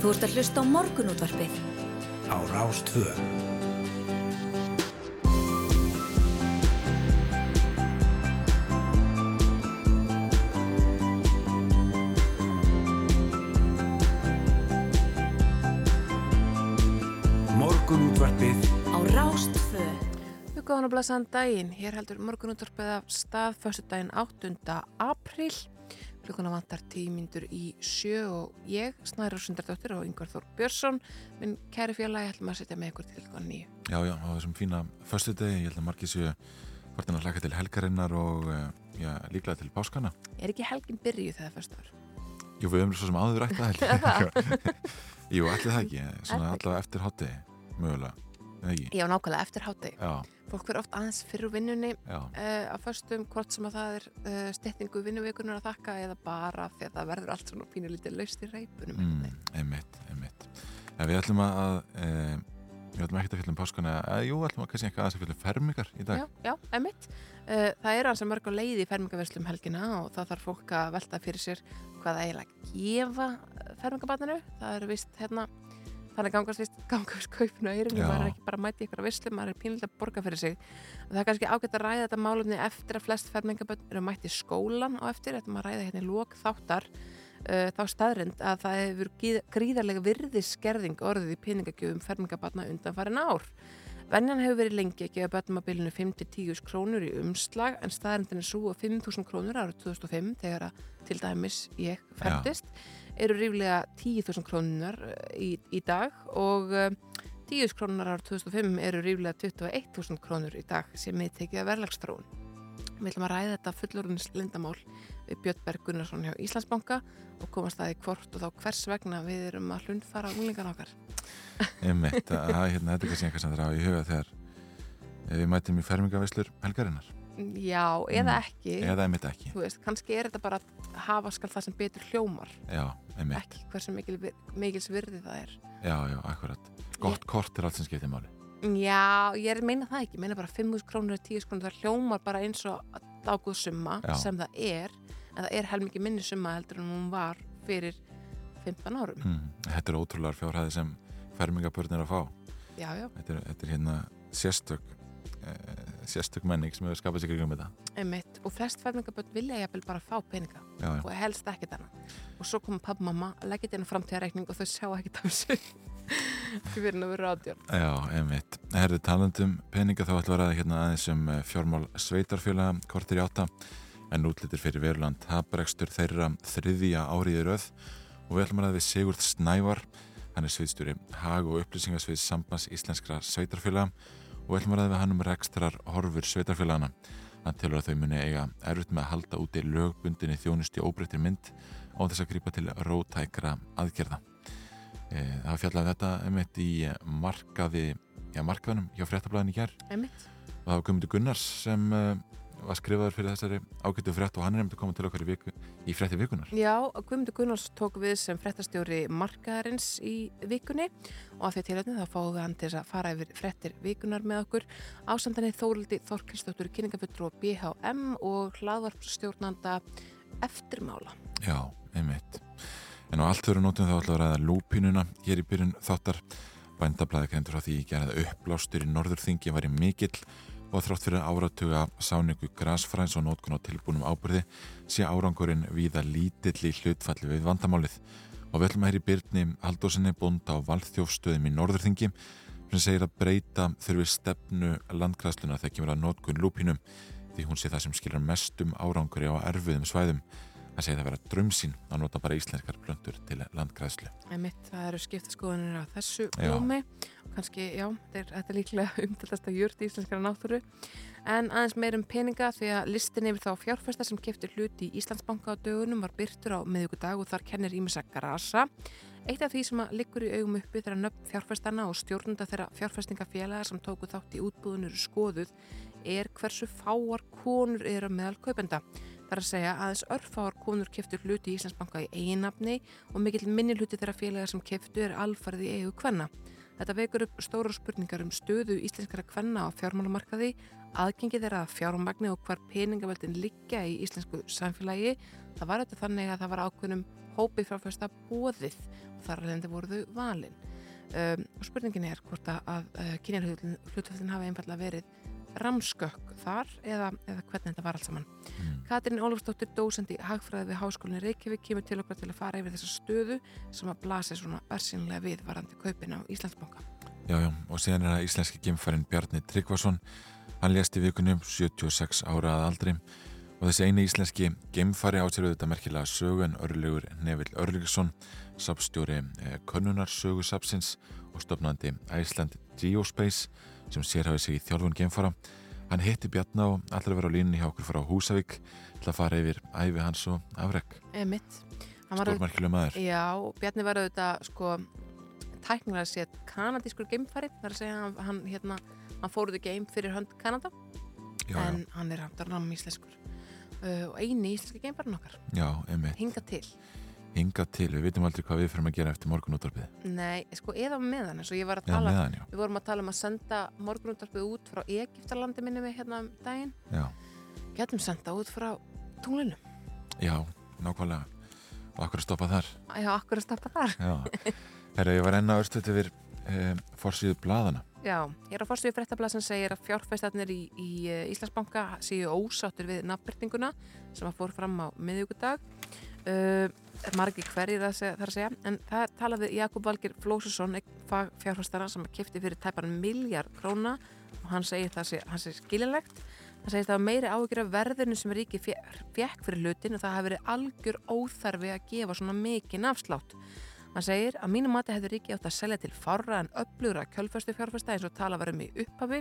Þú ert að hlusta á morgunútvarpið. Á Rástvö. Morgunútvarpið Á Rástvö. Við góðan að blasaðan daginn. Hér heldur morgunúttarpið af stað fyrstu daginn 8. apríl. Klukkuna vantar tímindur í sjö og ég, Snæra Sundardóttir og Yngvar Þór Björnsson, minn kæri félagi, ætlum að setja með ykkur til klukkan nýju. Já, já, á þessum fína förstu degi, ég held að margir séu hvortin að hlaka til helgarinnar og eh, já, líklega til páskana. Er ekki helgin byrjuð þegar fyrstu ár? Jú, við höfum svo sem áður rætt að helgi. Jú, allir það ekki, svona allavega eftir hotdi, mögulega, eða ekki? Já, nákvæmlega eftir hátti. Já, Fólk verður oft aðeins fyrir vinnunni uh, að förstum hvort sem að það er uh, styttingu vinnuvikunar að þakka eða bara því að það verður allt svona pínu lítið laust í reipunum. mm, einmitt, einmitt. En við ætlum að, e, við ætlum ekki að fylla um páskana, eða jú, ætlum að kannski ekki aðeins að fylla um fermingar í dag. Já, já. Uh, það er alveg mörg á leiði í fermingaverslum helgina og það þarf fólk að velta fyrir sér hvað það eiginlega gefa fermingabarninu. Það er vist hérna, þannig gangast vist gangast kaupinu eyrinu, Já. maður er ekki bara að mæti ykkur að verslu, maður er pínlega að borga fyrir sig. Og það er kannski ágætt að ræða þetta málumni eftir að flest fermingabörn eru mætt í skólan og eftir, þetta maður ræða hérna í lók þáttar uh, þá staðrind að það hefur gríðarlega virðiskerðing orðið í peningagjöfum fermingabarna undan farin ár. Venjan hefur verið lengi að gefa börnum á bylunu 5-10 krónur í umslag en staðarindin er svo að 5.000 krónur árið 2005 þegar að til dæmis ég fættist eru ríflega 10.000 krónunar í, í dag og uh, 10.000 krónunar árið 2005 eru ríflega 21.000 krónur í dag sem er tekið að verðlagstróun. Við ætlum að ræða þetta fullorðins lindamál við Björn Berg Gunnarsson hjá Íslandsbanka og komast í hvort og þá hvers vegna við erum að hlundfara unglingan okkar. Einmitt, að, hérna, þetta er kannski einhver sem það er á í huga þegar eh, við mætum í fermingavislur helgarinnar. Já, eða Mm. ekki. Eða einmitt ekki. Þú veist, kannski er þetta bara að hafa skal það sem betur hljómar, Já, einmitt. ekki hversu mikil, mikils virði það er. Já, já, akkurat. Gott kort er allt sem skiptir máli. Já, ég meina það ekki, ég meina bara 5.000 krónur eða 10.000 krónur, það hljómar bara eins og dágúð summa Já. sem það er, en það er helmingi minni summa heldur en hún var fyrir 15 árum. Mm. Þetta er ótrúlegar fjárhæði sem fermingabörn er að fá. Já, já, Þetta er, þetta er hérna sérstök, sérstök menning sem hefur skapað sig kringum þetta. einmitt. Og flest fermingaböld vilja jafnvel bara fá peninga Já, já. og helst ekkert annað. Og svo koma pappa og mamma, leggja þetta inn á framtíðareikning og þau sjá ekkert af þessu. Því fyrir að vera átjörn. Já, einmitt. Herðu talandum peninga þá við að ræða hérna aðeins um eh, fjármál sveitarfélaga kortir í átta en útlýttir fyrir veruland haprekstur þeirra þriðja áriði röð og við ætlum að við Sigurð Snævar hann er sviðstjóri hag og upplýsingasvið sambands íslenskra sveitarfélaga og ætlum að ræða við hann um rekstrar horfur sveitarfélagana hann telur að þau muni eiga erfitt með að halda úti lögbundinni þjónusti óbreyttir mynd á þess að grípa til rótækra aðgerða. Eh, Það fjallaði þetta einmitt í markaði, já, markaðunum hjá fréttablaðin í gær. Einmitt. og það var Guðmundur Gunnars sem uh, var skrifaður fyrir þessari ágættu frétt og hann er einmitt að koma til okkar í, viku, í frétti vikunar. Já, Guðmundur Gunnars tók við sem fréttastjóri markaðarins í vikunni og af því tilhætni þá fáum við hann til að fara yfir fréttir vikunar með okkur ásamdanni Þórildi Þorkilsdóttur kynningafullur og BHM og hlaðvarpsstjórnanda eftirmála. Já, einmitt. En á allt þau nótum þá ætla að ræða lúpínuna hér í byrjun þáttar. Bændablaði kendur frá því í að upplástur í norðurþingi væri mikill og þrátt fyrir áratuga sáningu grasfræns og nótkun á tilbúnum ábyrði sé árangurinn víða lítill í hlutfalli við vandamálið. Og við ætlum að heyri Byrni Haldósinni bónda á valþjófstöðum í norðurþingi sem segir að breyta þurfi stefnu landgræsluna þegar kemur að nótkun lúpínum því hún sé það sem skilur mestum áranguri á erfiðum svæðum. Hann segir það vera drömsín að nota bara íslenskar plöntur til landgræðslu. Einmitt, það eru skiptaskoðunir á þessu blómi kannski, já, þetta er, þetta er líklega umtaldasta jurt í íslenskara náttúru en aðeins meir um peninga því að listin yfir þá fjárfesta sem keftur hluti í Íslandsbanka á dögunum var byrtur á miðugudag og þar kennir ímessa grasa Eitt af því sem að liggur í augum uppi þegar nöfn fjárfestana og stjórnunda þeirra fjárfestingafélaga sem tóku þátt í útbúðunur skoðuð er hversu fáar konur eru meðal kaupenda. Er að segja aðeins örfáar konur keftur hluti í Íslandsbanka í eiginnafni og mikill minni hluti þeirra félaga sem keftu er alfarið í eigu kvenna. Þetta vekur upp stóra spurningar um stöðu íslenskara kvenna á fjármálamarkaði, aðgengi þeirra að fjármagni og hvar peningaveldin liggja í íslensku samfélagi. Það var þetta þannig að það var ákveðnum hópi fjárfesta bóðið og þar alveg voru þau valin. Um, spurningin er hvort að, að uh, kynjarhlutvöldin hafi einfallega verið ramskökk þar eða, eða hvernig þetta var allt saman. Mm. Katrín Ólafsdóttir, dósend í hagfræði við Háskólinni Reykjavík, kemur til okkar til að fara yfir þessa stöðu sem að blasi svona versinlega við varandi kaupin á Íslandsbanka. Já, já, og síðan er það íslenski gemfærin Bjarni Tryggvason. Hann lést í vikunum 76 ára að aldri og þessi eini íslenski gemfæri átsér auðvitað merkilega sögu en örlugur Neville Örlugsson, sapstjóri eh, Könnunarsögu sapsins og stofnandi Iceland Geospace sem sérhafið sig í þjálfun gemfara. Hann hitti Bjarni og allir að vera á línni hjá okkur frá Húsavík til að fara yfir æfi hans og afreg. Emitt. Stórmerkilega maður. Já, Bjarni var auðvitað sko tæknilega sétt kanadískur geimfæri þar að segja hann, hann, hérna, hann fóruði geim fyrir hönd Kanada Já, en hann er aftur ramm íslenskur uh, og eini íslenski geimfærin okkar já, einmitt. hinga til Hinga til, við vitum aldrei hvað við fyrir að gera eftir morgunúttarpið. Nei, sko eða með hann eins og ég var að tala meðan, við vorum að tala um að senda morgunúttarpið út frá Egiptalandi minni við hérna um daginn Já, getum senda út frá tunglinu já, nákvæmlega. Og akkur að stoppa þar. Já, akkur að stoppa þar Já. Herra, ég var enna örstuðt yfir eh, forsýðu bladana. Já, ég er á fórstíðu fréttabla sem segir að fjárfæstarnir í, í eh, Íslandsbanka séu ósáttur við nafnbyrtinguna sem að fór fram á miðvíkudag. Uh, margi hverjir að segja, þar að segja. En það talaði Jakob Valgir Flósusson fjárfæstara sem að kipti fyrir tæpan miljard króna og hann segir það sé, segir skilinlegt hann segir það var meiri áhyggjur af verðinu sem ríki fjekk fyrir hlutin og það hafi verið algjör óþarfi að gefa svona mikinn afslátt Hann segir að mínu mati hefur ríki átt að selja til farra en öflugra kjölfæstu fjárfæsta eins og tala varum í upphafi.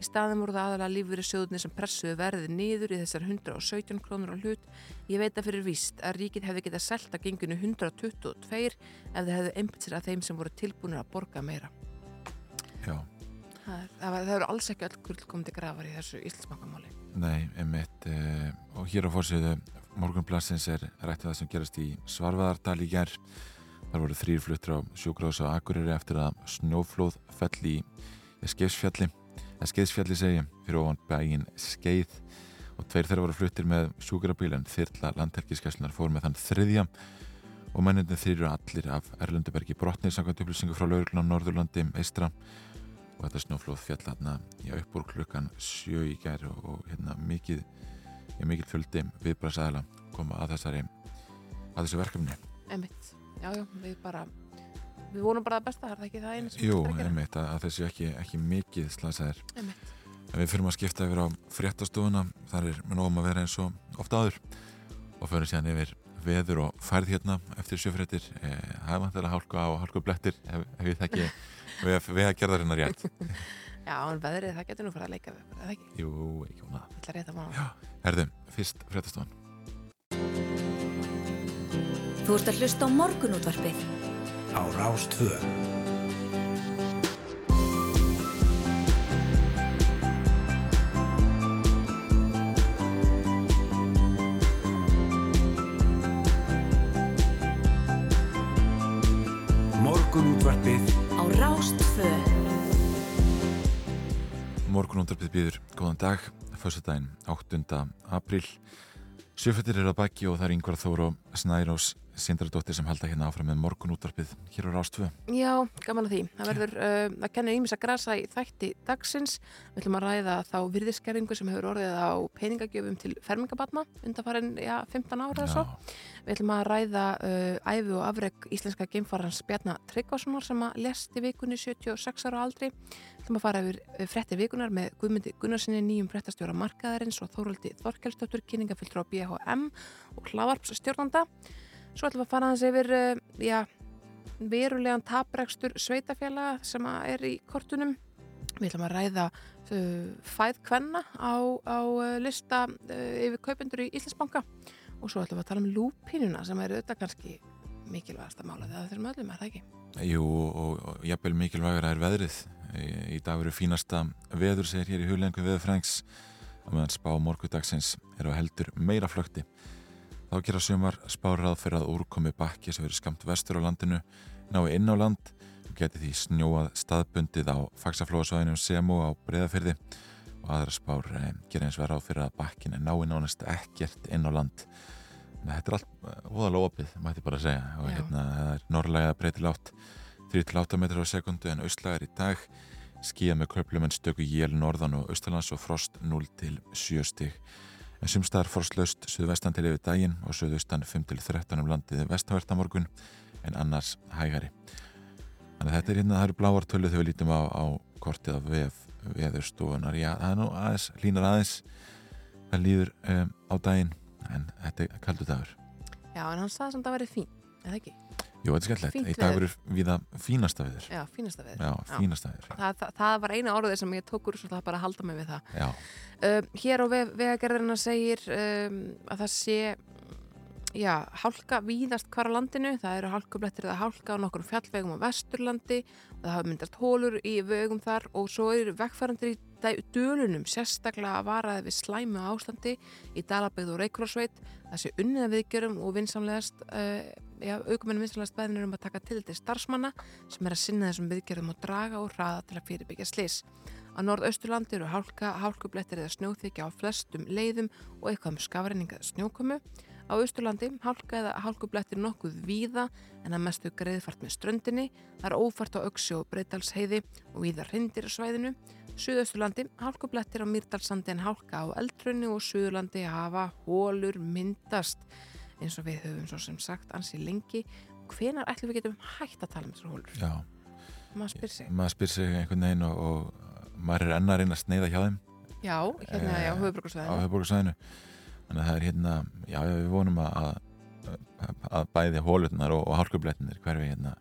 Í staðum voru það aðalega lífur í sjóðunni sem pressuðu verðið niður í þessar 117 krónur á hlut. Ég veit að fyrir víst að ríkið hefði getað selta genginu 122 ef þið hefðu einbitt sér að þeim sem voru tilbúinir að borga meira. Já, Það, það, það eru alls ekki öll gullkomandi grafar í þessu Íslandsbankamáli. nei, einmitt. Eh, og hér á forsýðu morgunplassins er rættið það sem gerast í Svarvaðardal í gerð. Þar voru þrýr fluttur á sjúkrós á Akureyri eftir að snjóflóð fell í skeiðsfjalli, skeiðsfjalli segi, fyrir ofan bægin skeið og tveir þeirra voru fluttir með sjúkrabíl en þyrla landhelgiskeslunar fór með þann þriðja. Og mennindin þeir eru allir af Erlundubergi brotnir samkvæmt upplýsingu frá lauruglun á Norðurlandi eistra og þetta snjóflóð fjall hérna í uppbúr klukkan sjö í gær og, og hérna mikið, mikið fjöldi viðbræðsæðila koma að þessari að þessu verkefni. Emitt, já, já, við bara, við vonum bara að besta, það er ekki það einu sem Jú, er einmitt, að, að þessu ekki, ekki mikið slasaðir. Við fyrir að skipta yfir á fréttastofuna, þar er með nógum að vera eins og ofta áður og fyrir síðan yfir veður og færð hérna eftir sjöfréttir, eh, það er vantilega hálka á hálku blettir, ef, ef ég þekki við, við að gerða hérna rétt. Já, en veðrið, það getur nú fyrir að leika við okkur, eða ekki? Jú, ekki hún að. Herðum, fyrst fréttastofan. Þú ert að hlusta á morgunútvarpið á Rástvö. Morgunútvarpið á Rástvö. Morgunundarpið býður, góðan dag, fyrstudaginn 8. apríl. Sjöfættir er að baki og það er yngvar Þóru og Snærós Sindradóttir sem halda hérna áfram með morgunúttarpið hér á Rástvö. Já, gaman að því. Það verður, uh, það kennir ímis að grasa í þætti dagsins. Við ætlum að ræða þá virðiskerringu sem hefur orðið á peningagjöfum til fermingabatna undanfarin, já, 15 ára eða svo. Við ætlum að ræða uh, æfi og afreg íslenska geimfarans Bjarnar Tryggvasonar sem að lest í vikunni 76 ára aldri. Við ætlum að fara yfir uh, frettir vikunar með Guðmundi Gunnarsinni nýjum frettastjóra markaðarins og Þóraldi Þorkelsdóttur, kynningafylltur á BHM og hlavarpsstjórnanda. Svo ætlum við að fara aðeins yfir uh, já, verulegan taprekstur sveitafjalla sem að er í kortunum. Við ætlum að ræða uh, fæð kvenna á, á uh, lista uh, yfir kaupendur í Íslandsbanka og svo ætlum við að tala um lúpínuna sem er auðvitað kannski mikilvægast að mála þegar þeir öllum er það ekki. Jú, og, og jafnvel mikilvægur er veðrið. Í, í dag eru fínasta veður, segir hér í hullengu veðurfrængs, að meðan spá morgudagsins er á heldur meira flökti. Þá gera sumar spárað fyrir að úrkomi bakki sem verið skamt vestur á landinu nái inn á land og geti því snjóað staðbundið á fagsaflóðsvæðinu sem og á breyðafyrði og aðra spár eh, gera eins verið á fyrir að bakkin er nái nánast ekkert inn á land. Nei, þetta er allt óðalega opið, mætti bara segja. Og hérna er norrlega breytilátt 3-8 metrar á sekundu en austlagar í dag. Skíða með köplum en stöku jél norðan og austalands og frost 0-7 stig en sumstaðar frostlaust suðvestan til yfir daginn og suðaustan 5-13 um landið vestanverta morgun en annars hægari. Þannig að þetta er hérna, það eru bláar tölu þegar við lítum á, á kortið af veð, veðurstofunar já, það er nú aðeins, línar aðeins. Það líður um, á daginn en þetta er kaldur dagur. Já, en hann sagði samt að það væri fín, eða ekki? Jú, þetta er skemmtilegt. Í dag verður við það fínasta viður. Já, fínasta við. Já, fínasta viður. Það, það, það var eina orðið sem ég tók úr svo það bara að halda mig við það. Já, Um, hér á veg, vegagerðina segir um, að það sé já, hálka víðast hvar á landinu. Það eru hálkublettir eða hálka á nokkur fjallvegum á vesturlandi það hafa myndast hólur í vegum þar og svo eru vegfærandir í dölunum sérstaklega að varaði við slæmu ástandi í Dalabegð og Reykjólfsveit. Það sé unnið að viðgjörum og vinsamlegast uh, já, aukumennum vinsamlegast beðinir um að taka til til starfsmanna sem er að sinna þessum viðgerðum og draga og hraða til að fyrirbyggja slis. Á norðausturlandi eru hálka, hálkublettir eða snjóþykja á flestum leiðum og eitthvað um skafreininga eða snjókomu. Á austurlandi hálka eða hálkublettir nokkuð víða en að mestu greiðfart með ströndinni. Það er ófært á auksjó og breytalsheiði og víða hrindir á svæðinu. Suðausturlandi hálkublettir á Mýrdalsandi en hálka á eldrunni og Suðurlandi hafa hólur myndast eins og við höfum svo sem sagt ansi lengi. Hvenar ætlum við getum hægt að tala um þessar hólur? já. Maður spyr sig. Maður spyr sig einhvern veginn og, og maður er enn að reyna að sneiða hjá þeim Já, hérna Eh, á á höfuborgarsvæðinu. Þannig að það er hérna, já, já, við vonum að, að, að bæði hólutnar og, og hálkublettinir hverfi hérna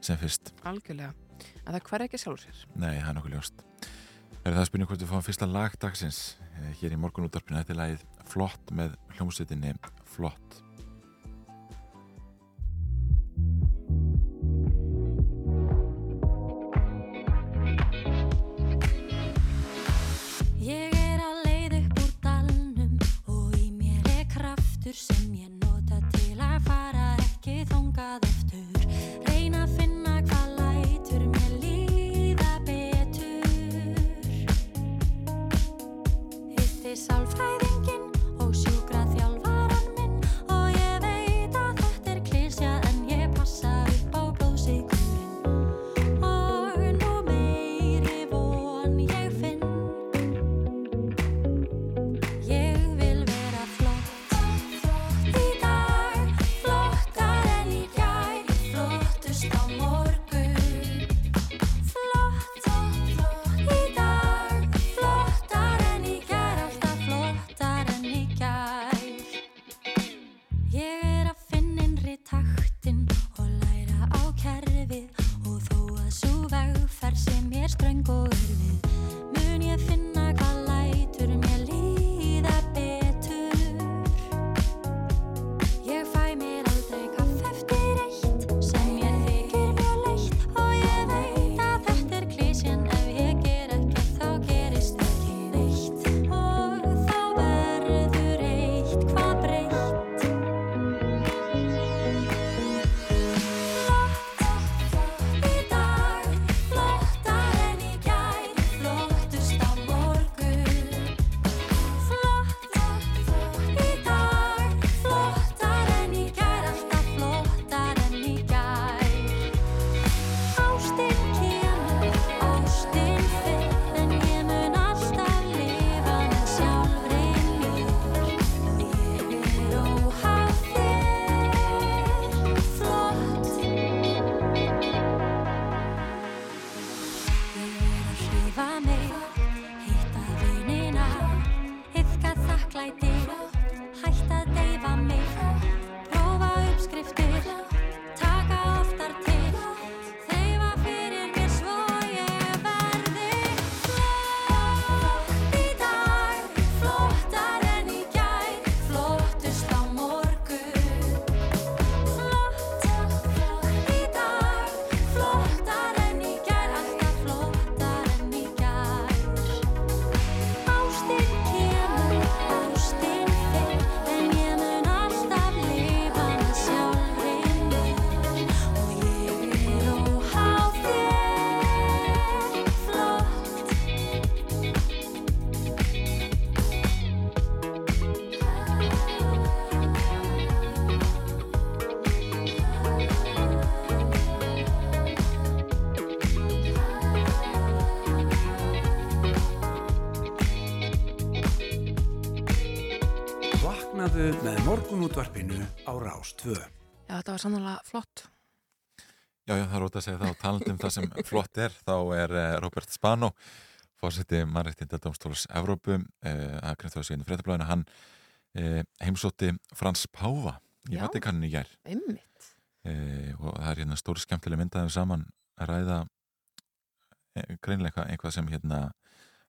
sem fyrst. Algjörlega. En það hver ekki sjálfur sér. Nei, það er nokkuð ljóst. Er það spurning hvort við fáum fyrsta lag dagsins eh, hér í morgunúttarpinu. Þetta er lagið Flott með hljómsveitinni Flott. Sem ég nota til að fara ekki þongað aftur. Reyna að finna hvað lætur mér líða betur. Hitti sálfræðingin Rástvö. Já, þetta var sannlega flott. Já, já, það er ótaf að segja það og talandi um það sem flott er, þá er eh, Robert Spano, fórseti mannreitinda Dómstóls Evrópu, eh, að greið það síðan í fréttablaðinu, hann eh, heimsótti Frans Páfa í Já. Vatikaninu í gær Einmitt. eh, og það er hérna stóri skemmtileg myndaðum saman að ræða eh, greinlega eitthvað, eitthvað sem hérna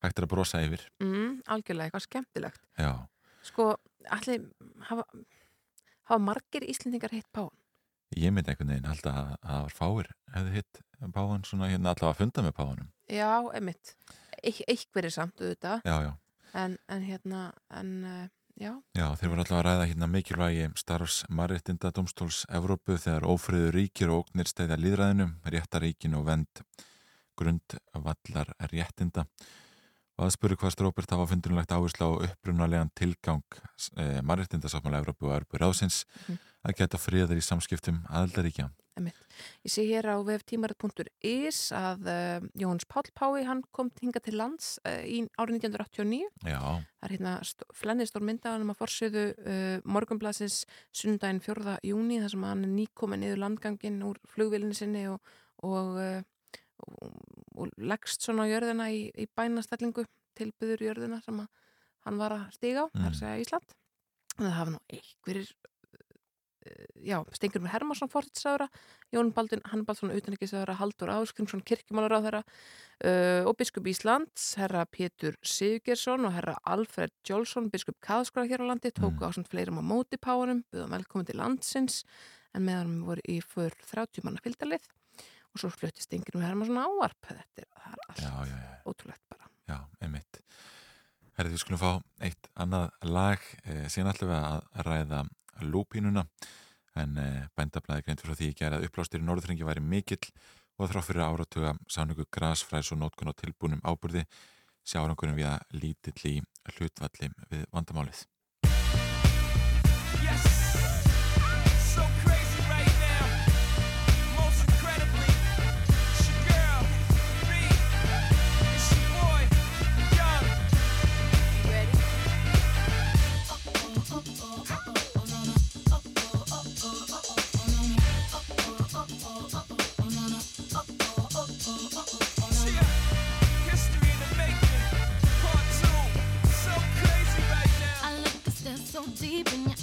hægt er að brosa yfir. Mm, algjörlega eitthvað skemmtilegt. Já, Sko, allir hafa, hafa margir Íslendingar hitt páan? ég myndi einhvern veginn halda að að það var fáir hefði hitt Páfan svona hérna allavega að funda með Páfanum. Já, einmitt. Er samt auðvitað, Já, já. en, en hérna, en uh, já, Já, þeir voru alltaf að ræða hérna mikilvægi starfs Marréttinda Dómstóls Evrópu þegar ófriður ríkir og ógnir stæðja líðræðinum, réttaríkin og vend grundvallar réttinda. Og að spuru hvað Strópert hafa fundunulegt áherslu á upprunalegan tilgang eh, Marréttindasáttmála Evrópu og Evrópu ráðsins Mhm. að geta friðar í samskiptum aðaldaríkja. ég sé hér á veftímarit.is að uh, Jóns Páll Pái, hann kom hinga til lands uh, í árið 1989. Já, Það er hérna st flennist stór myndaðanum að forsöðu uh, morgunblasins sundaginn 4. júni þar sem hann er nýkominn niður landgangin úr flugvílinni sinni og, og, og, og leggst svona á jörðina í, í bænastellingu tilbyður jörðina sem að hann var að stiga á, Mm. þar segja Ísland. En það hafa nú einhverjir uh, já, Stengur Hermansson fórtisára, Jón Baldun Hannbaldsson utanrikiðsára, Haldur Áskrimsson kirkjumálar á þeirra uh, og biskup Íslands, herra Pétur Sigurgesson og herra Alfred Jólsson biskup Kaðskóla hér á landi, tóku Mm. á svona fleirum á móti páanum, buðum velkomin til landsins en meðan voru í för 30 manna fylgdalið og svo fluttist Stengur Hermansson áarp þetta er, það er allt já, já, já. ótrúlegt bara Já, einmitt. Herði, við skulum fá eitt annað lag, eh, síðan ætlum við að ræða lúpínuna, en eh, bændablaði greint fyrir því ekki að upplástur í Norðringi væri mikill og þrá fyrir áratuga sáningu grasfræs og nótkun og tilbúnum ábyrði sjá árangurum við að lítill í hlutvalli við vandamálið. Yes, deep in your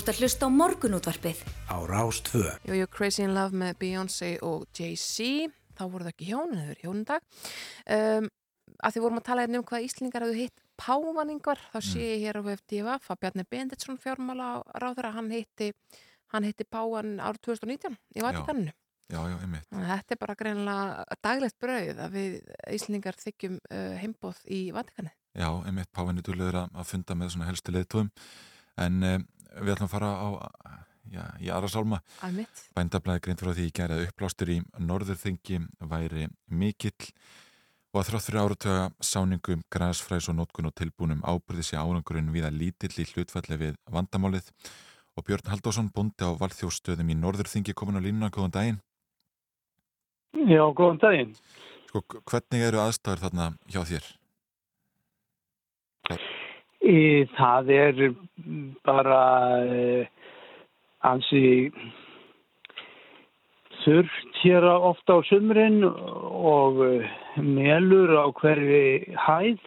ert að hlusta á morgunútvarpið. á Rástvö. Jú, jú, Crazy in Love með Beyoncé og Jay-Z þá voru það ekki hjón, en þau eru hjón í dag um, að því vorum að tala hérna um hvað Íslingar hafðu hitt pávaningar þá sé ég hér á FDF að Bjarni Benditsson fjármála ráður að hann hitti hann hitti pávan árið 2019 í Vatikaninu. Já, já, Þetta er bara greinilega daglegt brauð að við Íslingar þykjum uh, heimboð í Vatikani. Já, einmitt páfinni dúlegur að, að funda með svona helstu leiðtóðum en um, við ætlum að fara á já, í aðra sálma. Bændablaði greint frá því í gerði að uppblástur í Norðurþingi væri mikill og að þrátt fyrir áratöga sáningum, græsfræs og nótkun og tilbúnum ábyrði sér árangurinn við að lítill í hlutfalli við vandamálið og Björn Haldásson bóndi á valþjóðstöðum í Norðurþingi komin á línuna, góðan daginn. Já, góðan daginn. Sko, hvernig eru aðstæður þarna hjá þér? Það er bara uh, ansi þurft hér ofta á sumrin og uh, melur á hverfi hæð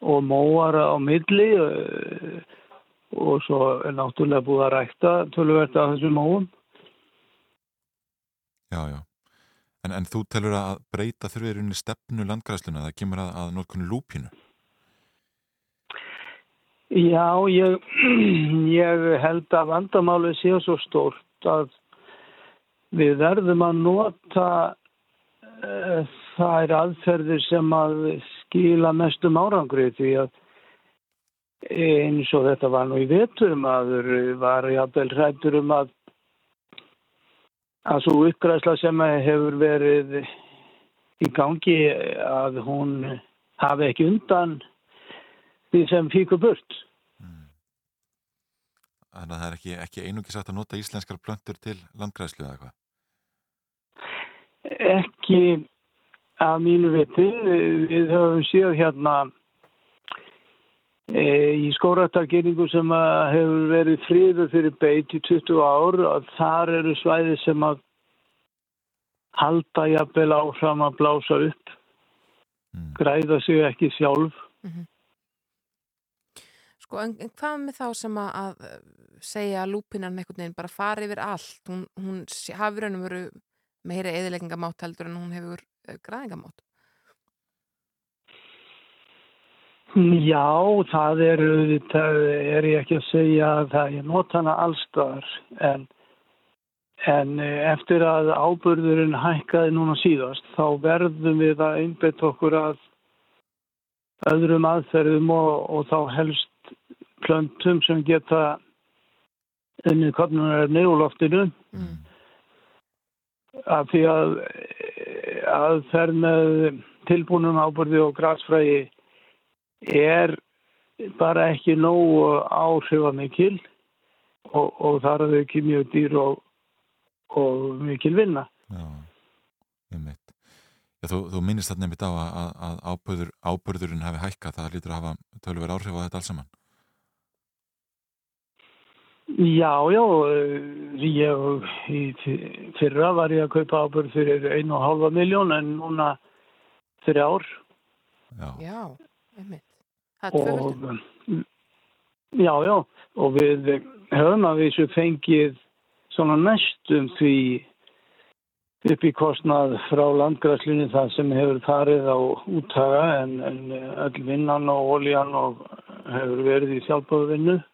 og móar á milli uh, og svo er náttúrulega búið að rækta töluvert af þessum móum. Já, já. En, en þú telur að breyta þurfið í stefnu landgræðsluna, það kemur að, að nótkunni lúpínu. Já, ég, ég held að vandamálið sé svo stórt að við verðum að nota uh, þær aðferðir sem að skila mestum árangri því að eins og þetta var nú í vetur maður var jafnvel hrættur um að að svo uppgræsla sem hefur verið í gangi að hún hafi ekki undan því sem fíkur burt. Þannig að það er ekki, ekki einungi sagt að nota íslenskar plöntur til landgræðslu eða eitthvað. Ekki að mínu viti, við höfum séð hérna e, í skóratargeringu sem að hefur verið fríður fyrir beit í 20 ár að þar eru svæði sem að halda jafnvel áfram að blása upp, Mm. græða sig ekki sjálf. Sko, en, en hvað með þá sem að, eh, segja að lúpinan einhvern veginn bara fari yfir allt? Hún, hún hafi raun og veru meiri eðileggingamátt heldur en hún hefur uh, græðingamátt. Já, það er, það er ég ekki að segja að það er nota hana allstaðar en, en eh, eftir að ábyrðurinn hækkaði núna síðast þá verðum við að einbetta okkur að öðrum aðferðum og, og þá helst plöntum sem geta unnið kopnunar neðuloftinu Mm. af því að aðferð með tilbúnum ábyrði og græsfræði er bara ekki nógu áhrifamikil og, og það er ekki mjög dýr og, og mikil vinna. Já, einmitt. Já, þú, þú minnist þarna einmitt á að, að, að ábyrður, ábyrðurinn hafi hækkað, það lítur að hafa tölver áhrif á þetta alls saman. Já, já, eh, ég fyrra var ég að kaupa ábyrð fyrir einu og halva miljón en núna þrjár Já, Já, einmitt. Það er tvöföldin. og já, já, og við höfum að vísu fengið svona næstum því upp í kostnað frá landgræslunni það sem hefur farið á úttaga en, en öll vinnan og oljan og hefur verið í sjálfbáðvinnu mm.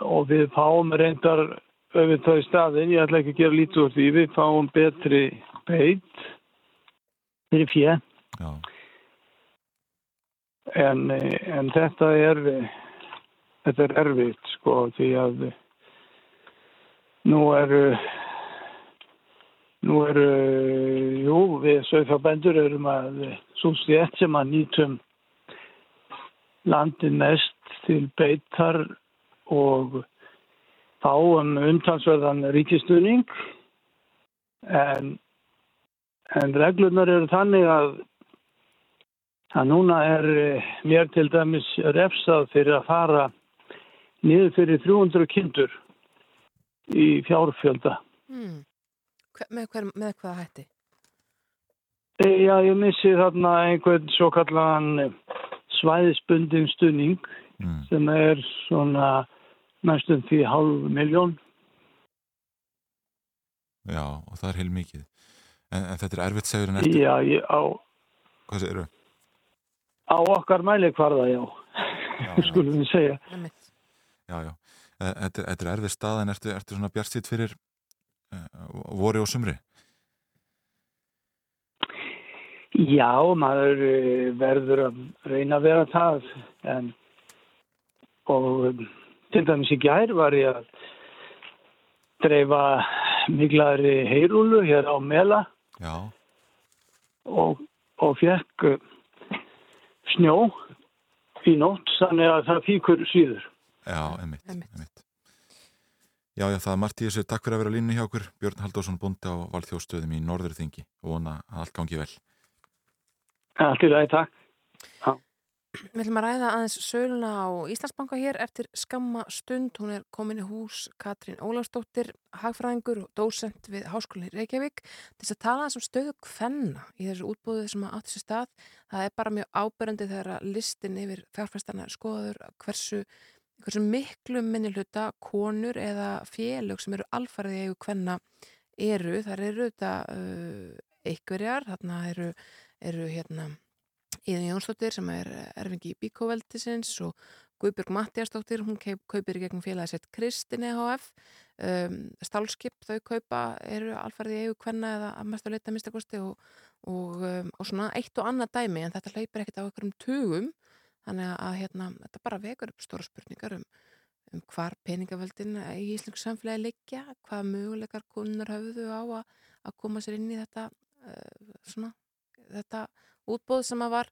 Og við fáum reyndar auðvitað í staðin, ég ætla ekki að gera lítið úr því, við fáum betri beit fyrir fjö en, en þetta er þetta er erfitt sko því að nú eru nú eru jú, við sögfjabendur erum að svo stjætt sem að nýtum landin mest til beitar og fáum umtalsverðan ríkistuðning en en reglunar eru þannig að að núna er eh, mér til dæmis refsað fyrir að fara niður fyrir 300 kindur í fjárfjölda. Mm. Hver, með, hver, með hvaða hætti? E, Já, ég missi þarna einhvern svo kallan svæðisbundin stunning Mm. sem er svona næstum því hálf miljón. Já, og það er heil mikið. En, en þetta er erfitt segur en eftir, Já, ég, á, hvað segir þau? á okkar mæli hvarða, já, Já, skulum við segja. Já, já. Eh, Þetta, þetta er erfið stað en ertu, ertu svona bjart sitt fyrir uh, vori og sumri? Já, maður eh, verður að reyna að vera það en og til dæmis í gær var ég að dreifa miklari heyrúlu hér á Mela Já, og, og fekk uh, snjó í nótt þannig að það fíkur síður. já, einmitt, Einmitt. einmitt. Já, já, það er margt í þessu. Takk fyrir að vera línu hjá okkur. Björn Halldórsson bóndi á Valþjóðstöðum í Norðurþingi og vona að allt gangi vel. Allt í lagi, takk. Við ætlum að ræða aðeins söluna á Íslandsbanka hér eftir skamma stund. Hún er komin í hús Katrín Ólafsdóttir, hagfræðingur og dósent við Háskólinni Reykjavík þess að tala þessum stöðu kvenna í þessu útbúðu sem að átt þessi stað. Það er bara mjög áberandi þegar að listin yfir fjárfæstana skoður hversu, hversu miklu minni hluta konur eða félög sem eru alfarið í eigu kvenna eru. Það eru þetta uh, einhverjar, þarna eru, eru hérna Íðan Jónsdóttir sem er erfingi í Bíkóveldisins og Guðbjörg Mattiasdóttir, hún kaup, kaupir í gegnum félagi sett Kristin EHF um, Stálskip, þau kaupa eru alfarið í eigu kvenna eða að mest að leita mistakosti og, og, um, og svona eitt og annað dæmi en þetta hleypir ekkert á einhverjum tugum. Þannig að hérna, þetta bara vekur upp stóra spurningar um, um hvar peningavöldin í Íslensk samfélagi liggja, hvað möguleikar konunar höfðu á að, að koma sér inn í þetta uh, svona, þetta útbóð sem að var,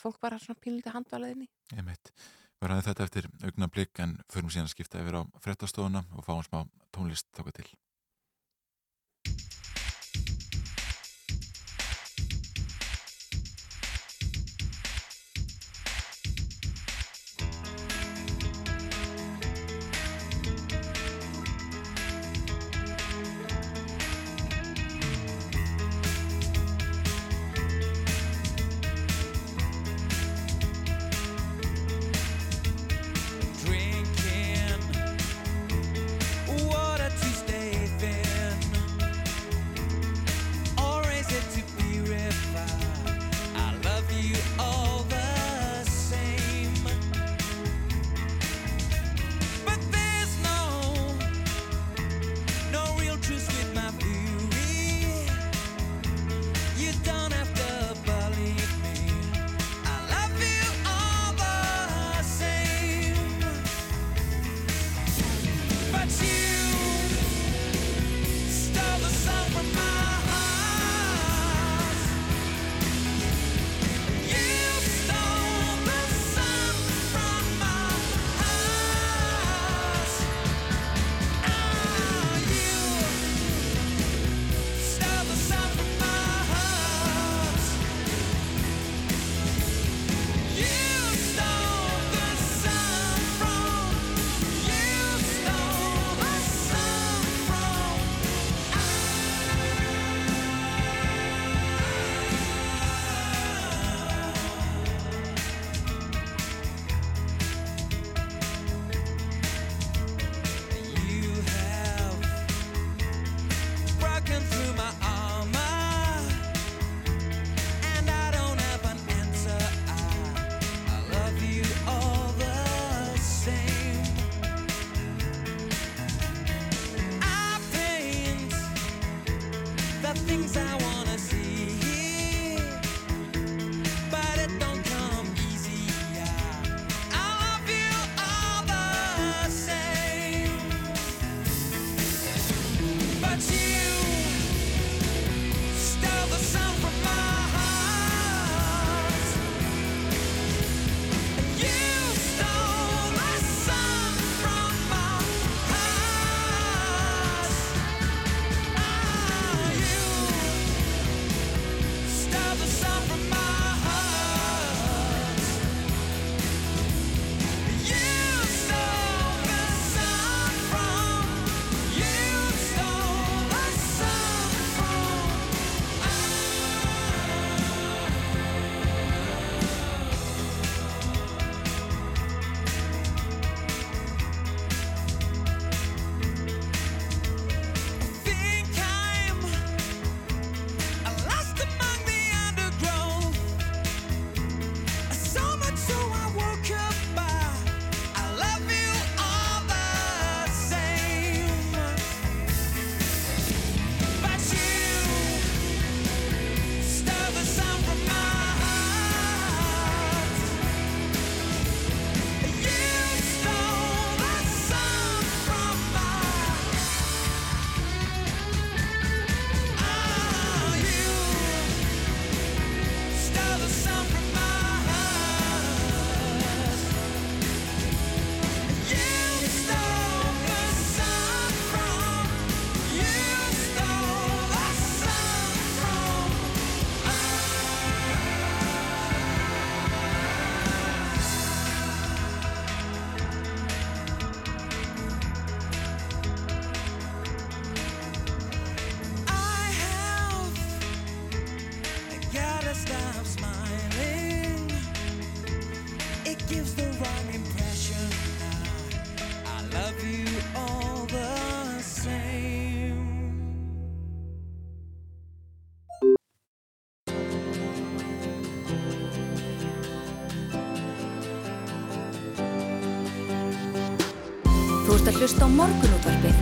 fólk var svona pínlítið handvalaðinni. Einmitt. Við ræðum þetta eftir augna blik en förum síðan að skipta yfir á frettastofuna og fáum smá tónlist tóka til. Hlusta á morgunútvarpið.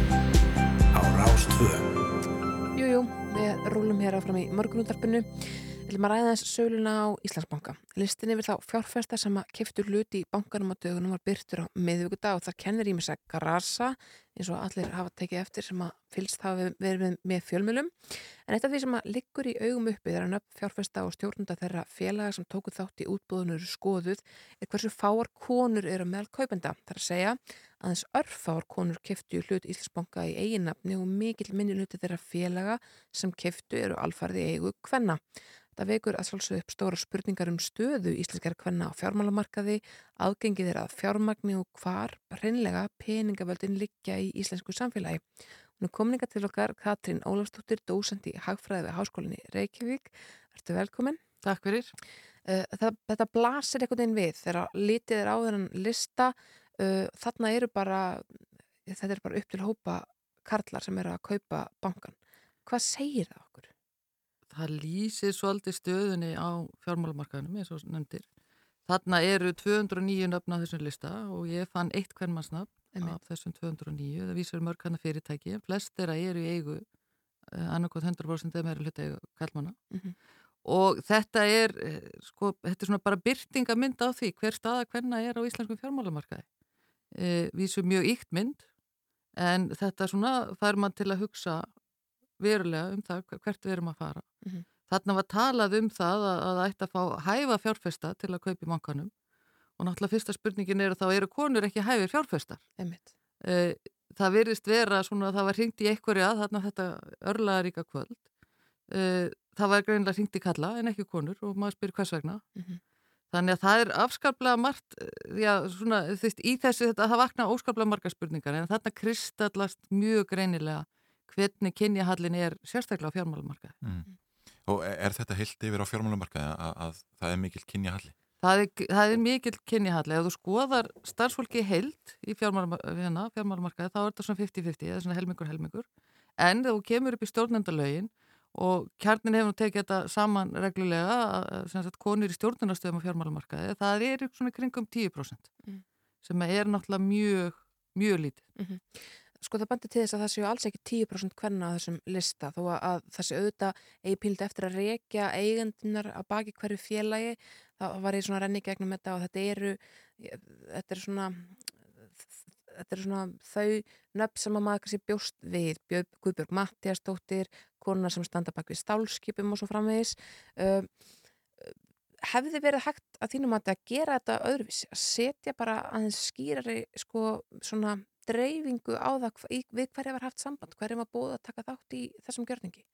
á Rás 2. Jú, jú, við rúlum hér áfram í morgunúttarpinu. Við viljum að ræða þess söluna á Íslandsbanka. Listin yfir þá fjárfesta sem að keftur hluti í bankanum á dögunum var byrtur á miðvíkudag og það kennir í mig að grasa eins og allir hafa tekið eftir sem að fylgst hafa verið með fjölmjölum. En eitt af því sem að liggur í augum uppi þegar nöfn fjárfesta og stjórnunda þeirra félaga sem tóku þátt í útbúðunur skoðuð er hversu fáar konur eru meðal kaupenda. Það er að segja aðeins örfáar konur keftu hlut Íslandsbanka í eiginnafni og mikill minni hluti þeirra félaga sem keftu eru alfarði eigu kvenna. Það vekur að svolsög upp stóra spurningar um stöðu íslenskara kvenna á fjármálamarkaði, aðgengið þeirra að fjármagni og hvar reynlega peningavöldin liggja í íslensku samfélagi. Er komninga til okkar Katrín Ólafsdóttir, dósend í Hagfræði við Háskólinni Reykjavík. Verður velkomin. Takk fyrir. Það, þetta blasir einhvern veginn við þegar litið er á þennan lista. Uh, þarna eru bara, þetta er bara upp til hópa karlar sem eru að kaupa bankan. Hvað segir það okkur? Það lýsir svolítið stöðunni á fjármálamarkaðinum eins og nefndir. Þarna eru 209 nöfn á þessum lista og ég fann eitt hvernmannsnafn Einmitt. af þessum 209. Það vísar mörg hana fyrirtæki. Flest þeirra eru í eigu annarkoð 100% eða meira hluti eigu kallmanna. Mhm. Og þetta er, eh, sko, þetta er svona bara byrtingamynd á því hver staða hvenna er á íslenskum fjármálamarkaði. E, vísu mjög íkt mynd en þetta svona fær mann til að hugsa verulega um það hvert við erum að fara. Mhm. Þarna var talað um það að, að það ætti að fá hæfa fjárfesta til að kaupa í mankanum og náttúrulega fyrsta spurningin er að þá eru konur ekki hæfir fjárfestar. Eh, Það virðist vera svona að það var hringt í einhverja þarna þetta örlaðaríka kvöld. Eh, Það var greinlega hringt í kalla en ekki konur og maður spyrir hvers vegna. Mhm. Þannig að það er afskaplega margt, eh, já, svona, þú veist, í þessu þetta, það vakna óskaplega marga spurningar en þarna kristallast mjög greinilega hvernig kynjahallin er sérstaklega á fjármálumarkaði. Mm. Og er er þetta heilt yfir á fjármálamarkaði að, að það er mikill kynjahalli? Það er, það er mikill kynjahalli. Ef þú skoðar starfsfólki heilt í fjármálum- hérna, fjármálumarkaði þá er þetta svona 50-50, það er svona helmingur helmingur. En þegar þú kemur upp í stjórnendalögin og kjarnin hefur nú tekið þetta saman reglulega, að- sem sagt konur í stjórnendastöðum á fjármálumarkaði, það er svona í kringum 10% Mm. sem er náttúrulega mjög, mjög lítið. Sko það bandi til þess að það séu alls ekki 10% kvenna á þessum lista þó að, að það sé auðvitað eigi píld eftir að rekja eigendunar að baki hverju félagi það var ég svona að renni gegnum þetta og þetta eru þetta er svona þetta eru svona þau nöfn sem að maður kannski bjóst við Björn, Guðbjörg Mattiasdóttir konar sem standa bak við stálskipum og svo framvegis um, hefði verið hægt að þínum að gera þetta öðruvísi, að setja bara aðeins skýrari sko svona dreifingu á það við hverja var haft samband, hverja var búið að taka þátt í þessum gjörningi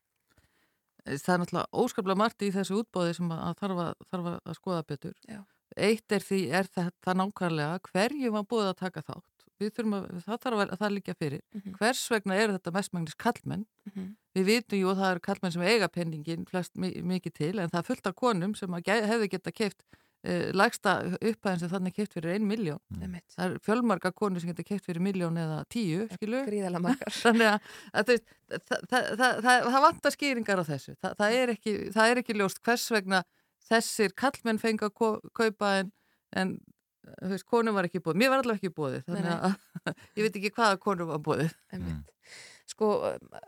Það er náttúrulega óskaplega margt í þessu útbóði sem að þarf að, þarf að skoða betur. Já. Eitt er því, er þetta nákvæmlega hverju var búið að taka þátt. Við þurfum að, það þarf að, að það líka fyrir. Mhm. Hvers vegna eru þetta mestmægnis kallmenn? Mhm. Við vitum jú að það eru kallmenn sem eiga penningin flest mi- mikið til, en það er fullt af konum sem hefðu geta keift uh, lægsta upphæðin sem þannig keift fyrir ein miljón. Einmitt. Það er fjölmarga konur sem geta keift fyrir miljón eða tíu, skilu. Þannig að, að veist, það, það, það, það, vantar skýringar á þessu. Það, það, er ekki, það er ekki ljóst hvers vegna þessir kallmenn fengi að kaupa en, en veist, konum var ekki búið. Mér var allavega ekki búið. Þannig Nei, að ég veit ekki hvaða konum var búið. Einmitt. Sko,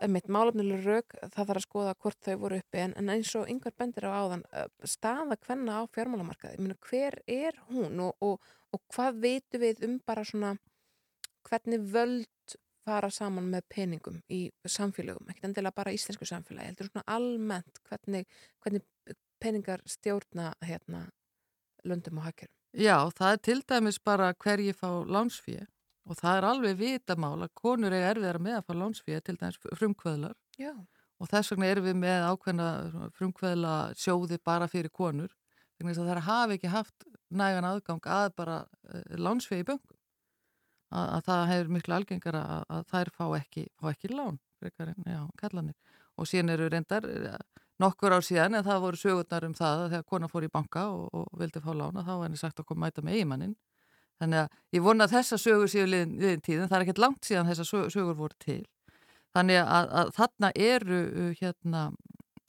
einmitt, málefnileg rauk, það þarf að skoða hvort þau voru uppi en, en eins og yngvar bendir á áðan, eh, staða hvenna á fjármálamarkaði, ég meina, hver er hún og, og, og hvað veitu við um bara svona hvernig völd fara saman með peningum í samfélögum, ekkert endilega bara íslensku samfélagi, heldur svona almennt hvernig, hvernig peningar stjórna hérna löndum og hakkerum. Já, það er til dæmis bara hverji fá lánsfíð og það er alveg vitamál að konur eiga erfiðara með að fá lánsfíð til dæmis frumkvöðlar. Já. og þess vegna erum við með ákveðna frumkveðla sjóði bara fyrir konur þess að það hafi ekki haft nægan aðgang að bara uh, lánsfið í böngum að, að það hefur miklu algengara að, að þær fá ekki, fá ekki lán frekar en, já, kallanir og síðan eru reyndar eh, nokkur ár síðan en það voru sögurnar um það að þegar kona fór í banka og, og vildi fá lán að þá var henni sagt að koma mæta með eigimannin þannig að ég vona að þessa sögur séu liðin, liðin tíð en það er ekkert langt síðan þessa sögur, sögur voru til. Þannig að, að þarna eru uh, hérna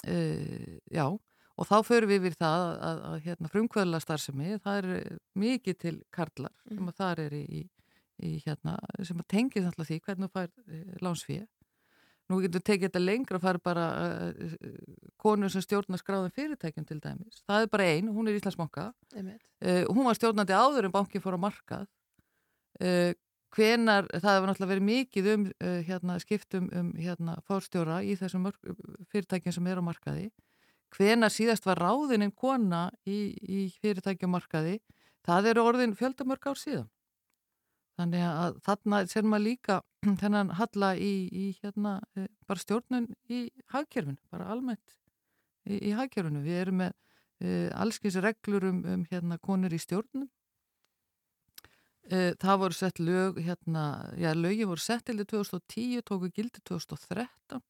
uh, já og þá förum við yfir það að, að, að hérna, frumkvöðla starfsemi, það er mikið til karlar sem að það er í, í, í hérna, sem að tengið alltaf því hvernig þú fær uh, lánsfíð Nú getur tekið þetta lengra að fara bara uh, konur sem stjórnar skráðum fyrirtækjum til dæmis. Það er bara ein, hún er Íslandsbanka. Einmitt. Uh, hún var stjórnandi áður en bankin fór á markað. Uh, hvenar, það hefur náttúrulega verið mikið um hérna, skiptum um hérna, fórstjóra í þessum fyrirtækjum sem er á markaði. Hvenar síðast var ráðinin kona í, í fyrirtækjum markaði, það eru orðin fjöldamörg ár síðan. Þannig að þarna ser maður líka þennan halla í, í hérna, eh, bara stjórnun í hagkerfinu, bara almennt í, í hagkerfinu. Við erum með uh, allskins reglur um, um hérna, konur í stjórnum. Uh, það voru sett lög, hérna, já, lögi voru sett til 2010, tóku gildi 2013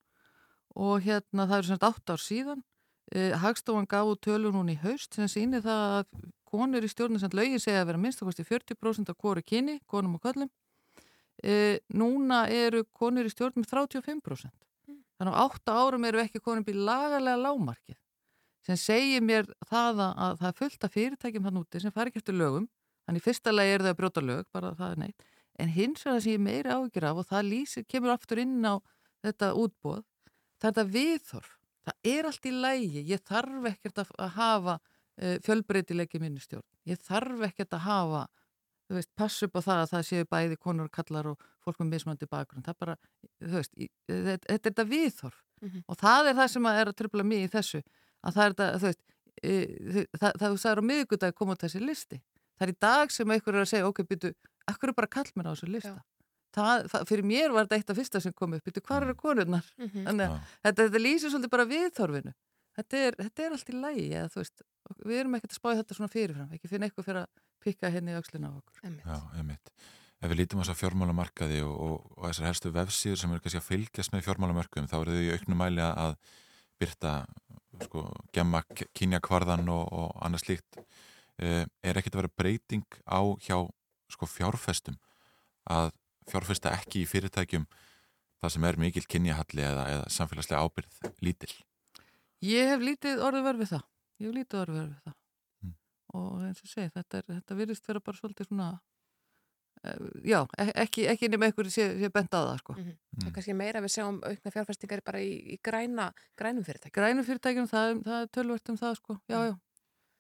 og hérna það eru semst 8 ár síðan. Uh, Hagstofan gaf út tölur núna í haust sem sýnir það að konur í stjórnum sem lögin segja að vera minnstakosti 40% af hvoru kyni, konum og köllum. E, núna eru konur í stjórnum 35%. Þannig á 8 árum eru ekki konum býð lagalega lámarkið sem segir mér það að, að það er fullt af fyrirtækjum hann úti sem fari ekki eftir lögum. Þannig í fyrsta lagi er það að brjóta lög, bara það er neitt. En hins vegar sem ég meiri ágjur af og það lýsir, kemur aftur inn á þetta útbóð, það er þetta viðþorf. Það er allt í lægi. Ég þarf ekkert að, hafa uh, fjölbreytilegi minni stjórn. Ég þarf ekkert að hafa, þú veist, pass upp á það að það séu bæði konur og kallar og fólk með mismandi bakgrunn. Það er bara, þú veist, þetta, er þetta viðþorf Mhm. og það er það sem er að tröfla mig í þessu, að það er þetta, þú veist, e, það, það þú sagður á miðgudag að koma út þessi listi. Það er í dag sem einhver er að segja, ok, byrju, akkur er bara kallmenn á þessu lista. Það, það, fyrir mér var þetta eitt af fyrsta sem kom upp, byrju, hvað eru konurnar? Mhm. Þannig að þetta, þetta lýsir svolítið bara viðþorfinu. Þetta er, þetta er allt í lægi, eða þú veist, við erum ekkert að spája þetta svona fyrirfram, ekki finna eitthvað fyrir að pikka henni í öxlina á okkur. Einmitt. Já, einmitt. Ef við lítum á þess að fjármálamarkaði og, og, og þessar helstu vefsíður sem eru kannski að fylgjast með fjármálamarkaðum, þá eru þau í auknum mæli að byrta, sko, gemma kynjakvarðan og, og annað slíkt. Eh, er ekkert að vera breyting á hjá sko, fjárfestum að fjárfesta ekki í fyrirtækjum það sem er mikil kynjahalli eða, eða samfélagslega ábyrð lítil? Ég hef lítið orðið verð við það. Ég hef lítið orðið verð við það. Mm. Og eins og segi, þetta, er, þetta virðist vera bara svolítið svona, uh, já, e- ekki, ekki nema einhverju sé, sé bent á það, sko. Mhm. Það er kannski meira að við sjáum aukna fjárfestingar bara í, í græna, grænum fyrirtækjum. Grænum fyrirtækjum, það, það er tölvört um það, sko, já, Mm. já.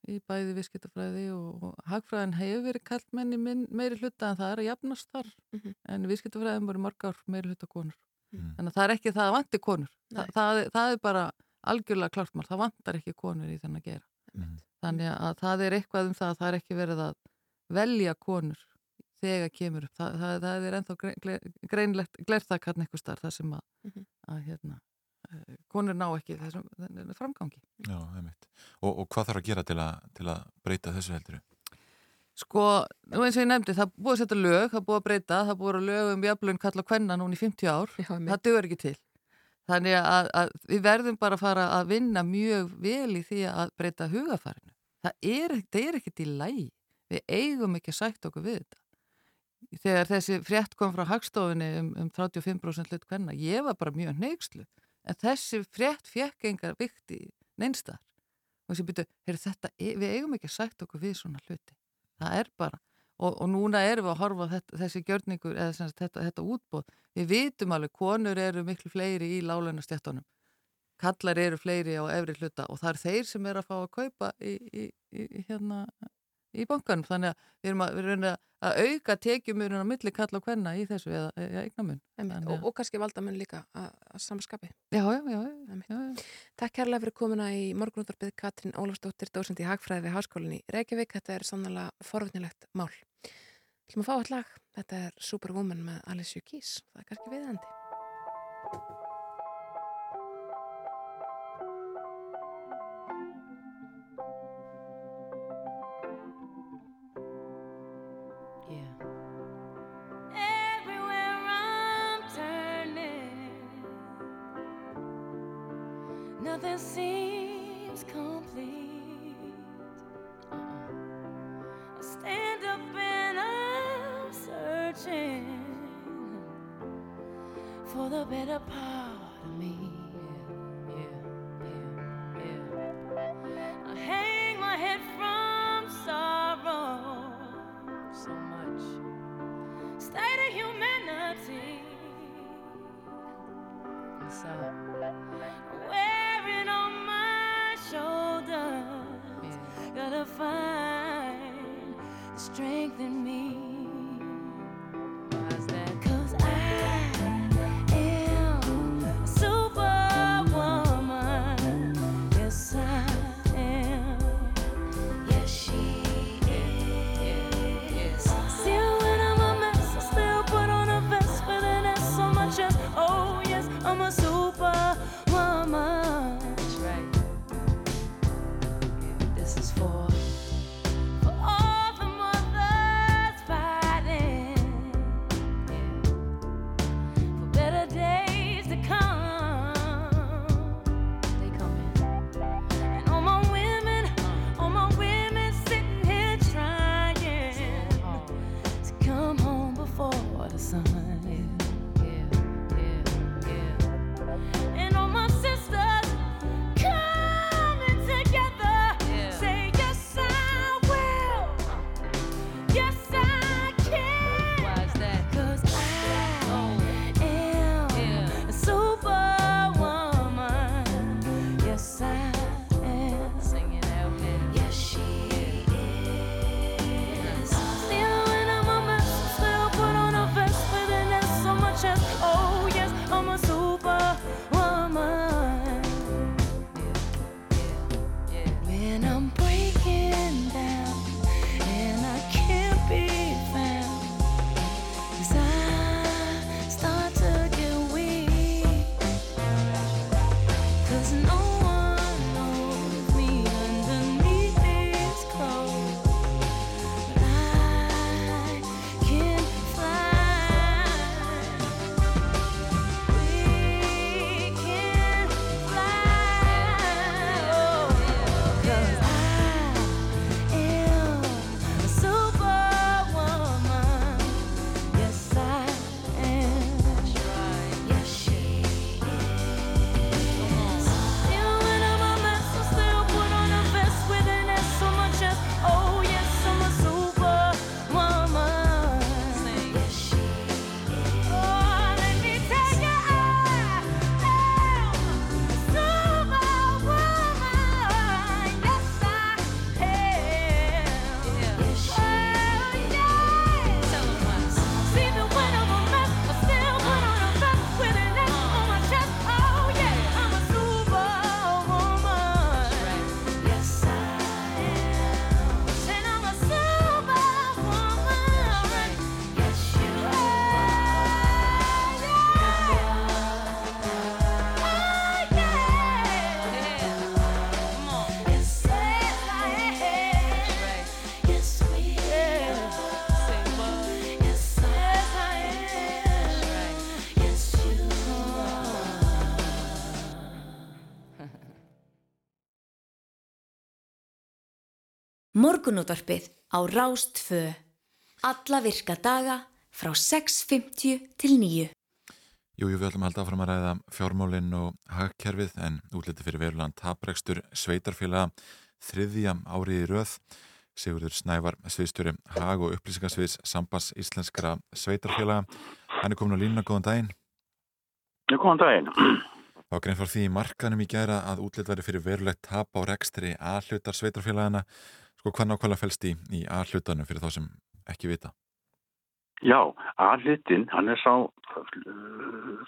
Að í að að bæði viðskiptafræði og, og hagfræðin hefur verið kallt menn í minn, meiri hluta en það er að jafnast þar. Mhm. En viðskiptafræðin voru marg ár meiri hluta konur. Mm. Þannig að það er ekki það að vanti konur. Þa, það, það er bara algjörlega klart mál. Það vantar ekki konur í þennan gera. Mm. Þannig að það er eitthvað um það að það er ekki verið að velja konur þegar kemur upp. Það, það, það er ennþá grein- gle- greinlegt glerþakarn eitthvað starf það sem að, Mhm. að hérna, konur ná ekki þessum framgangi. Já, einmitt. Og, og hvað þarf að gera til að, til að breyta þessu heldur? Sko, nú eins og ég nefndi, það búið að setja lög, það búið að breyta, það búið að lög um jafnlaun kalla kvenna núna í 50 ár, Já, það dugur ekki til. Þannig að, að við verðum bara að fara að vinna mjög vel í því að breyta hugafarinu. Það er, það er ekkert í lægi. Við eigum ekki sætt okkur við þetta. Þegar þessi frétt kom frá hagstofinni um, um 35% hlut hvenna, ég var bara mjög neykslu. En þessi frétt fekk engar vikti neinstar. Og þessi byrju, þetta, e- við eigum ekki sætt okkur við svona hluti. Það er bara. Og, og núna erum við að horfa þetta, þessi gjörningur eða sagt, þetta, þetta útbóð. Við vitum alveg, konur eru miklu fleiri í lálænastjættunum. Kallar eru fleiri á efri hluta og það er þeir sem er að fá að kaupa í, í, í hérna, í bankanum. Þannig að við erum að, við erum að auka tekjumurinn á milli kalla og hvenna í þessu eða, eða eignamun. Og, og kannski valdamenn líka að, að samaskapi. Já, já, já, já. Takk kærlega fyrir komuna í morgunúttarpið Katrín Ólafsdóttir, dósend í Hagfræði við Háskólinni Reykjavík. Þetta er sannlega forvitnilegt mál. Þú maður fá allt lag. Þetta er Superwoman með Alice Keys. Það er kannski viðandi. morgunútvarpið á Rástfö. Alla virka daga frá 6.50 til 9. Jú, jú, við ætlum að halda áfram að ræða fjármálinn og hagkerfið en útliti fyrir verulegan taprekstur sveitarfélaga þriðja árið í röð. Sigurður Snævar, sviðstjóri Hag og upplýsingarsviðs Sambas Íslenskara Sveitarfélaga. Hann er komin á línuna, góðan daginn. Góðan daginn. Það var grein fór því markanum í gæra að útlitværi fyrir verulegt tap á rekstri aðlutar Sveitarfélagana sko hvað nákvæmlega fælst í, í aðlutanum fyrir þá sem ekki vita? Já, aðlutin, hann er sá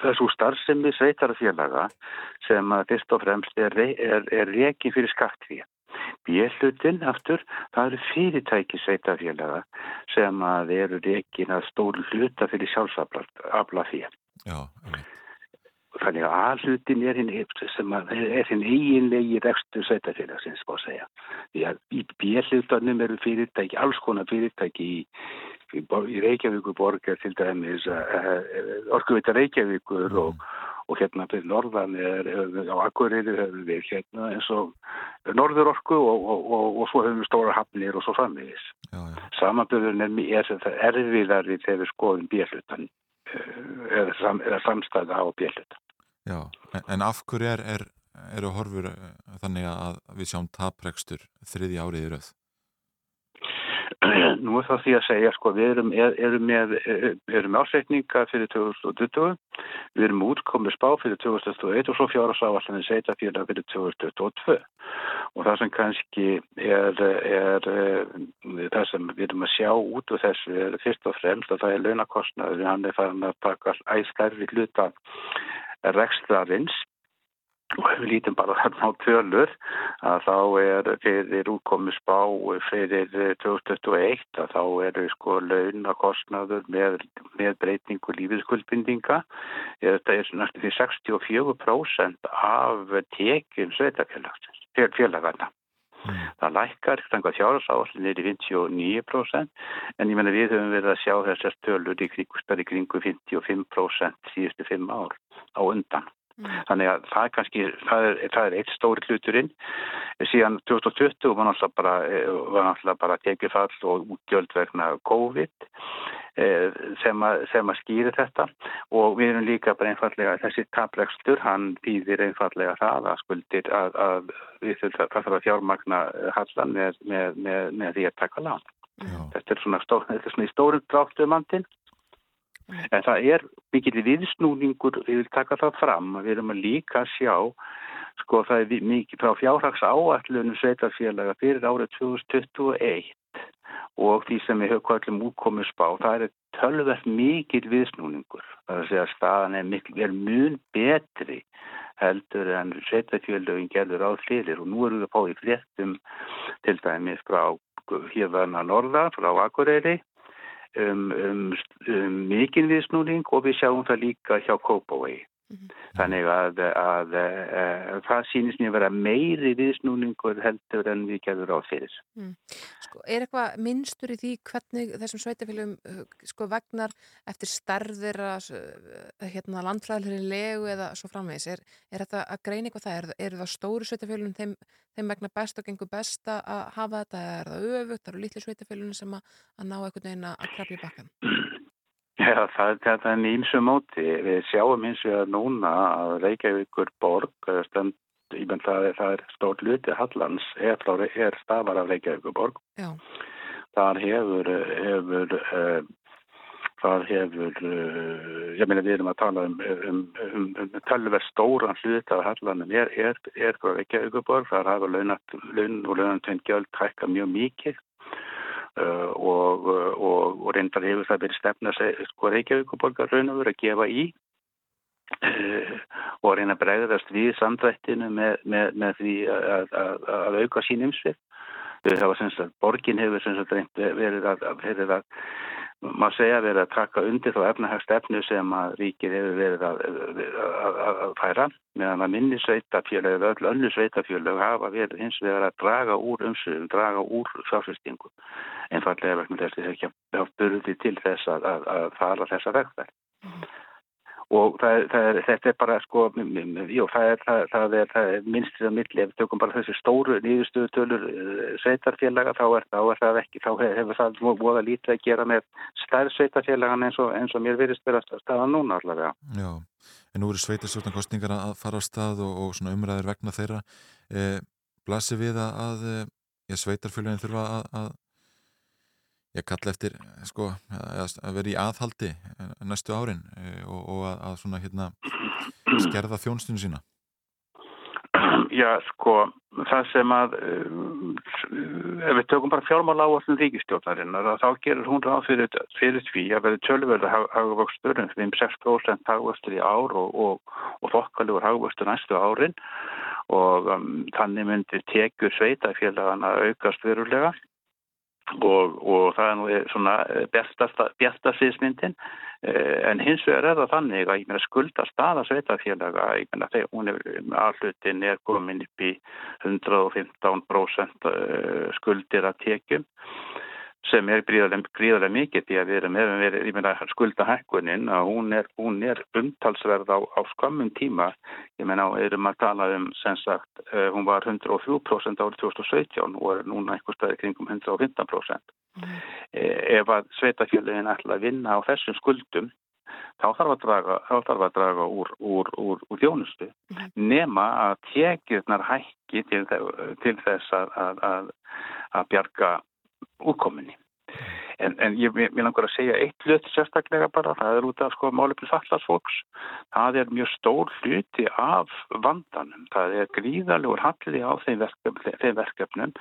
þessu starfsemi sveitarfélaga sem að fyrst og fremst er, er, er reiki fyrir skattvíð. Béllutin aftur, það eru fyrirtæki sveitafélaga sem að eru reygin að stóru hluta fyrir sjálfsafla því. Já, alveg þannig að aðlutin er hinn sem er hinn eiginlegi rekstur sveitafélagsins, má segja. Því að í bjellutanum eru fyrirtæki, alls konar fyrirtæki í, í, í Reykjavíkuborgar til dæmis, eh, eh, orkuvita Reykjavíkur mm. og, og hérna fyrir Norðan er, á Akureyri höfum við hérna eins og Norður orku og, og, og svo höfum við stóra hafnir og svo framvegis. Samanbyrðun er, er erfiðari þegar við skoðum bjellutanum eh, eða, sam, eða samstæða á bjellutan. Já, en, en af hverju er, er, eru horfur eh, þannig að við sjáum taprekstur þriði árið í rauð? Nú er það því að segja, sko, við erum, er, erum með, erum ásreikninga fyrir 2020, við erum útkomið spá fyrir 2021 og svo fjára sáallanir seita fyrir fyrir 2022 og það sem kannski er, er það sem við erum að sjá út þessu er fyrst og fremst að það er launakostnaður, hann er farin að taka æstærri hluta rekstrarins og ef við lítum bara þarna á tölur að þá er fyrir útkomi spá fyrir 2021 að þá eru sko launakostnaður með, með breytingu lífiskuldbindinga þetta er næstu því 64% af tekjum sveitafélagsins, félagarna. Mm. Það lækkar, þannig að þjárhásáallin er í 59% en ég menna við höfum verið að sjá þessar tölur í kringu, kringu 55% síðustu 5 ár á undan. Þannig að það kannski, það er, það er eitt stóri hluturinn. Síðan 2020 var náttúrulega bara, var náttúrulega bara tekifall og útgjöld vegna COVID sem að, að skýri þetta og við erum líka bara einfallega, þessi taprekstur, hann býðir einfallega það að skuldir að, að við þurfum að fjármagna hallan með, með, með, með því að taka lán. Já. Þetta er svona, stór, svona í stórum dráttumandin En það er mikill viðsnúningur, við vil taka það fram, við erum að líka sjá, sko það er mikið frá fjárhags áallunum sveitarfélaga fyrir árið 2021 og því sem við höfum kvöldum útkomið spá, það er tölverð mikill viðsnúningur. Það er að segja að staðan er, mikil, er mun betri heldur en sveitarfélagin gerður á hliðir og nú erum við að fá í fléttum til dæmis frá hérverna Norða, frá Akureyri um, um, um mikinn viðsnúning og við sjáum það líka hjá Kópavói. -hmm. Þannig að, að, að það sýnist mér að vera meiri viðsnúningur heldur en við gerður á fyrir. Mm. Sko, er eitthvað minnstur í því hvernig þessum sveitafélagum sko, vegnar eftir starðir hérna, landflæðilegri legu eða svo framvegs? Er, er þetta að greina eitthvað það? Er, er það stóru sveitafélagum þeim, þeim vegna best og gengur best að hafa þetta? Er það öfugt? Það eru litli sveitafélagum sem að, að ná einhvern veginn að krabja í bakkan? Já, það, það er nýmsu móti. Við sjáum eins og núna að Reykjavíkur borg, stend, menn, það, er, er stórt luti Hallans, er, er stafar af Reykjavíkur borg. Já. Þar hefur, hefur uh, þar hefur, uh, ég meina við erum að tala um, um, um, um tölver stóran hlut af Hallanum er, er, er frá Reykjavíkur borg, þar hafa laun og launantvein gjöld hækka mjög mikið og, og, og reyndar hefur það verið stefna sko Reykjavíkuborgar raun og verið að gefa í uh, og reyna að bregðast við samdrættinu með, með, með því að, að, að auka sín umsvið. Það var semst að borgin hefur semst að verið að, verið að maður segja verið að taka undir þá efnahagstefnu sem að ríkið hefur verið að, að, að, að færa. Meðan að minni sveitafjölu eða öll önnu sveitafjölu hafa verið hins vegar að draga úr umsöðum, draga úr fjárfestingu. Einfallega vegna þess að það burði til þess að fara þessa vegferð. Og það er, það er, þetta er bara sko, jú, það er, það er minnst að milli, ef við tökum bara þessu stóru nýðustöðutölur eh, sveitarfélaga þá er það ekki, þá hefur það að lítið að gera með stærð sveitarfélagan eins og, eins og mér verist vera staðan núna allavega. Já, en nú eru sveitarstjórnarkostningar að fara á stað og, og svona umræður vegna þeirra eh, blasir við að, að eh, sveitarfélagin þurfa að, að ég kalla eftir sko, að vera í aðhaldi eh, næstu árin eh, og, og að, svona, hérna, skerða þjónstun sína. Já, sko það sem að eh, ef við tökum bara fjármála áallin ríkistjórnarinnar þá gerur hún ráð fyrir, fyrir því að verði tölverða hagvöxtur um 5-6% hagvöxtur í ár og, og, og þokkalugur hagvöxtur næstu árin. Og um, þannig myndir tekjur sveitafélagana aukast verulega Og, og það er nú svona bjartasviðsmyndin en hins vegar er það þannig að meina skulda staða sveitafélaga þegar hún er allutin er komin upp í 115% skuldir að tekjum sem er gríðarlega, mikið því að við erum, erum verið, ég meina skulda hækkunin að hún er, hún er umtalsverð á, á skömmum tíma ég meina erum að tala um sem sagt, uh, hún var 103% árið 2017 og er núna einhver staði kringum 115% mm. ef að sveitafjöluðin ætla að vinna á þessum skuldum þá þarf að draga, þarf að draga úr, úr, úr, úr þjónustu mm. nema að tekjurnar hækki til, til þess að, að, að, að bjarga útkominni En, en ég vil langar að segja eitt hlut sérstaklega bara, það er út af sko málefni fallast fólks. Það er mjög stór hluti af vandanum. Það er gríðalegur hallið á þeim, verkefn, þeim verkefnum.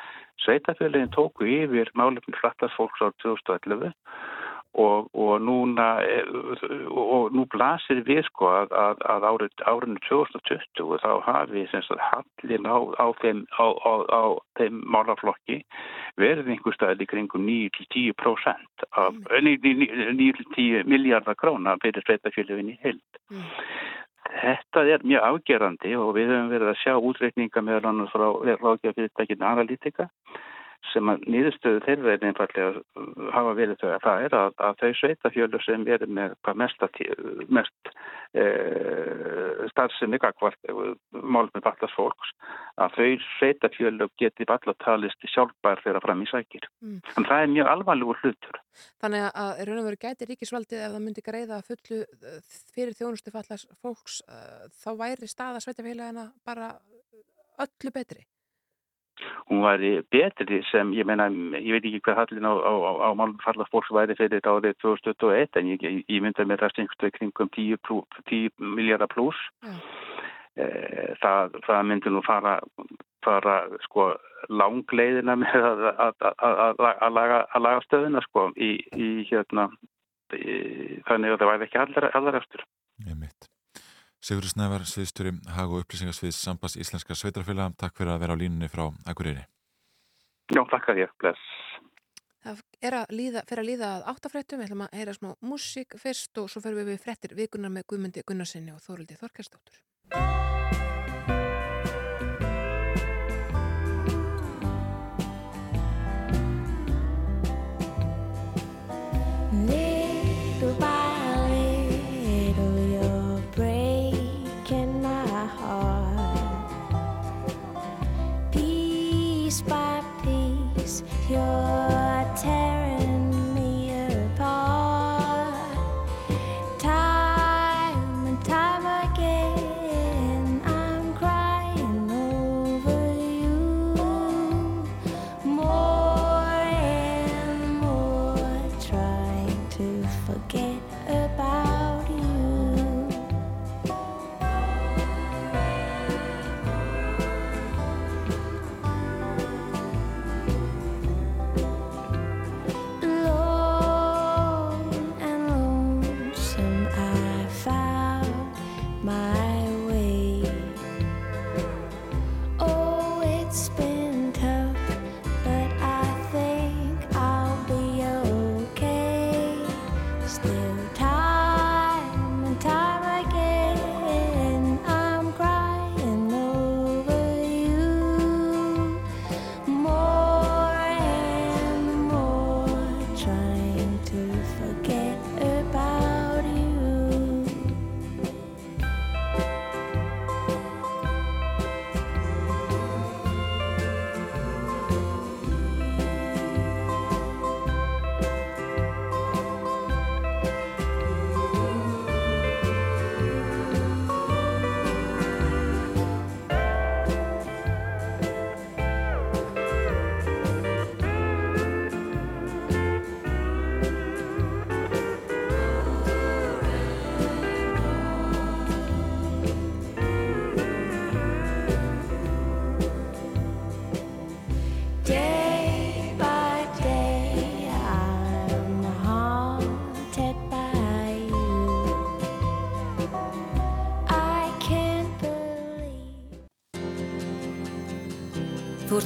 Sveitafélagin tóku yfir málefni fallast fólks á 2011 og, og núna og, og nú blasir við sko að, að, að árið, árinu 2020 þá hafi hallin á, á þeim, á, þeim málaflokki verið einhver staðil í kringum 9-10% af mm. 9-10 miljardar króna fyrir sveitafélagin í held. Mm. Þetta er mjög afgerandi og við höfum verið að sjá útreikninga annars frá ráðgjafyrirtækinu Analytica sem að nýðustöðu þeirra er einfallega hafa verið þau að það er að, að þau sveitafjölu sem eru með mest, mest e, starfsemi gagvart mál með ballast fólks að þau sveitafjölu geti ballatalisti sjálfbær þeirra fram í sækir. Mm. En það er mjög alvarlegur hlutur. Þannig að raun og veru gæti ríkisvaldið ef það myndi greiða fullu fyrir þjónustu fallast fólks þá væri staða sveitafélagina bara öllu betri? Hún væri betri sem, ég meina, ég veit ekki hvað hallin á, á, á málum farla fólks væri fyrir þetta árið 2021 en ég, ég mynda mér það stengstu kringum 10, 10 miljardar pluss mm. það, það myndi nú fara, fara sko langleiðina með að, að, að, að laga, laga stöðuna sko í, í hérna í, þannig að það væri ekki allra, allra eftir Ég mitt Sigur Snævar, sviðstjóri, hag og upplýsingarsvið Sambas Íslenska Sveitarfélag. Takk fyrir að vera á línunni frá Akureyri. Já, takk að ég. Bless. Það er að líða, fyrir að líða að áttafrættum. Við ætlum að heyra smá músík fyrst og svo fyrir við við frettir vikunar með Guðmundi Gunnarsinni og Þórildi Þorkestóttur.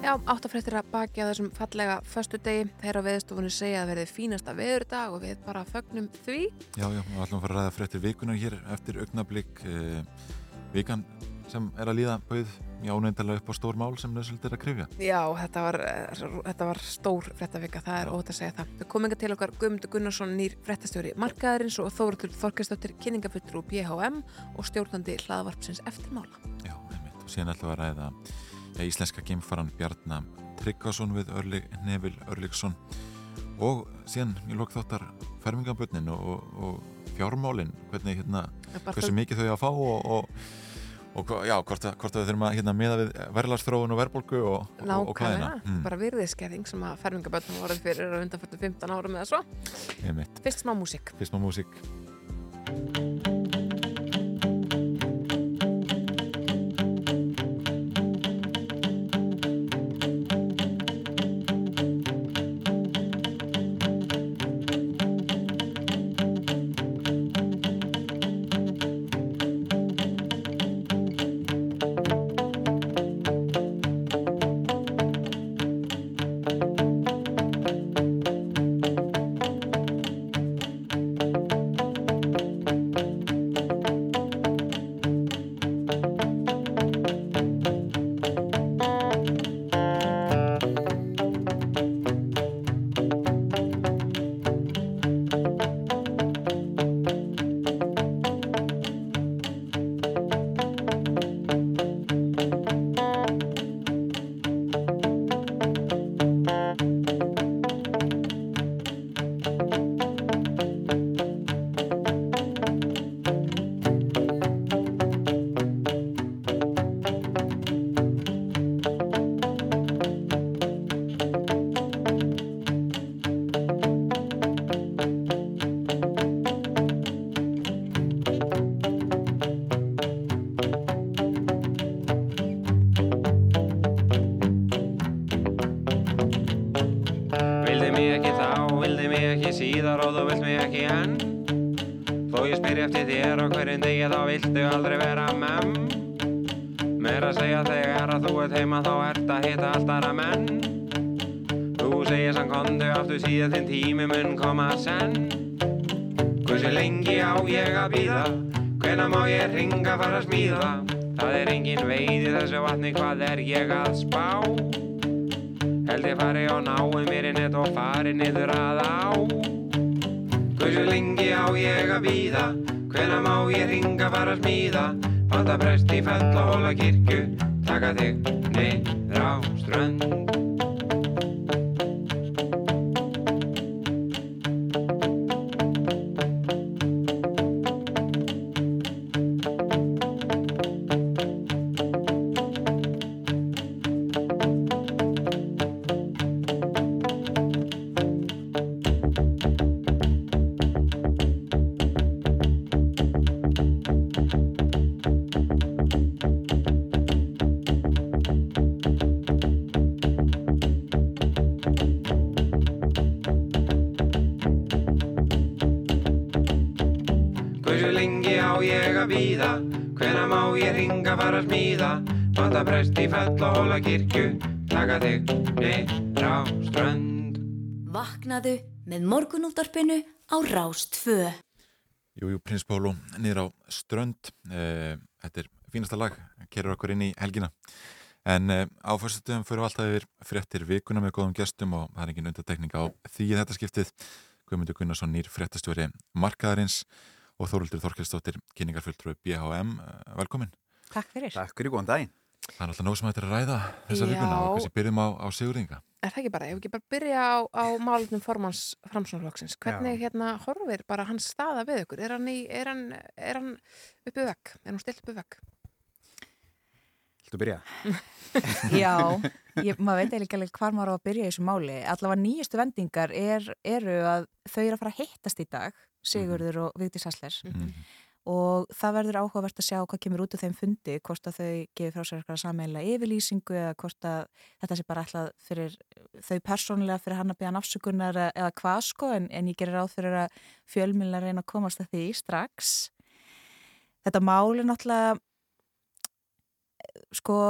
Já, áttafréttir að baki að þessum fallega föstu degi. Þeir á veðstofunni segja að verði fínasta veðurdag og við bara fögnum því. Já, já, við ætlum að fara að ræða fréttir vikunar hér eftir augnablík eh, vikan sem er að líða bauð jáneindalega upp á stór mál sem nöðsöld er að krifja. Já, þetta var, þetta var stór fréttavika, það er ótt að segja það. Við komum enga til okkar Guðmundur Gunnarsson nýr fréttastjóri markaðarins og Þóratur Þorkestóttir kynningafullur úr BHM og stjórnandi hlaðvarpsins eftirmála. Já, einmitt. Og síðan ætlum við að ræða íslenska geimfaran Bjarnar Tryggvason við Örlig Nevil Örligsson og síðan í lok þáttar fermingabötnin og, og fjármálin, hvernig hérna, hversu mikið þau að fá og, og, og já, hvort, að- hvort að við þurfum að hérna, miða við verðlagsþróun og verðbólgu og, og, og Nákvæmlega, klæðina. Mm, bara virðiskerðing sem að fermingabötnum voruð fyrir undanfættu 15 árum eða svo. Fyrst smá músík. Fyrst má músík. Ég að býða Hvenær má ég ringa fara að smíða? Panta prest í fell og hóla kirkju. Taka þig niður á strönd með morgunúttarpinu á Rástfö. Jú, jú, Prins Pólo, niður á strönd. Eh, Þetta er fínasta lag, kerur okkur inn í helgina. En eh, á fyrstutöðum fyrir alltaf yfir fréttir vikuna með góðum gestum og það er engin undartekning á því í þetta skiptið. Guðmundur Gunnarsson, nýr fréttastjóri markaðarins og Þóruldur Þorkelsdóttir, kynningarfulltrúi BHM. Eh, Velkomin. Takk fyrir. Takk fyrir, góðan daginn. Það er alltaf nóg sem þetta er að ræða þessa Já. vikuna og kannski byrjum á, á Sigurðinga. Er það ekki bara, ef við ekki bara byrja á, á málutnum formans framsónaflokksins, hvernig hérna horfir bara hans staða við ykkur? Er hann, í, er hann, er hann uppi vekk? Er hann stilt uppi vekk? Viltu byrja? Já, ég, maður veit eiginlega hvar maður á að byrja í þessu máli. Allavega nýjustu vendingar er, eru að þau eru að fara að hittast í dag, Sigurður og Vigdís Hassler. Mm. Og það verður áhugavert að sjá hvað kemur út af þeim fundi, hvort að þau gefið frá sér eitthvað sammeila yfirlýsingu eða hvort að þetta sé bara ætlað fyrir þau persónulega fyrir hann að byggja afsökunar eða, hvað sko, en, en ég gerir ráð fyrir að fjölmjöla reyna að komast að því strax. Þetta mál er náttúrulega sko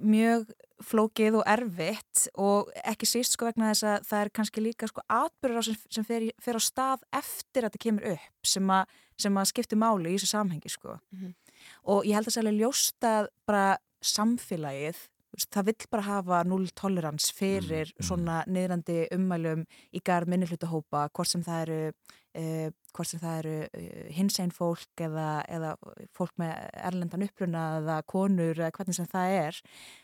mjög flókið og erfitt og ekki síst sko vegna þess að það er kannski líka sko atbyrður sem, sem fer, í- fer á stað eftir að þetta kemur upp sem að, sem að skipti máli í þessu samhengi sko Mhm. og ég held að sérlega ljósta bara samfélagið það vill bara hafa null tolerans fyrir svona niðrandi ummælum í garð minnihlutahópa hvort sem það eru það eru uh, hinsegin fólk eða, eða fólk með erlendan uppruna eða konur eða hvernig sem það er.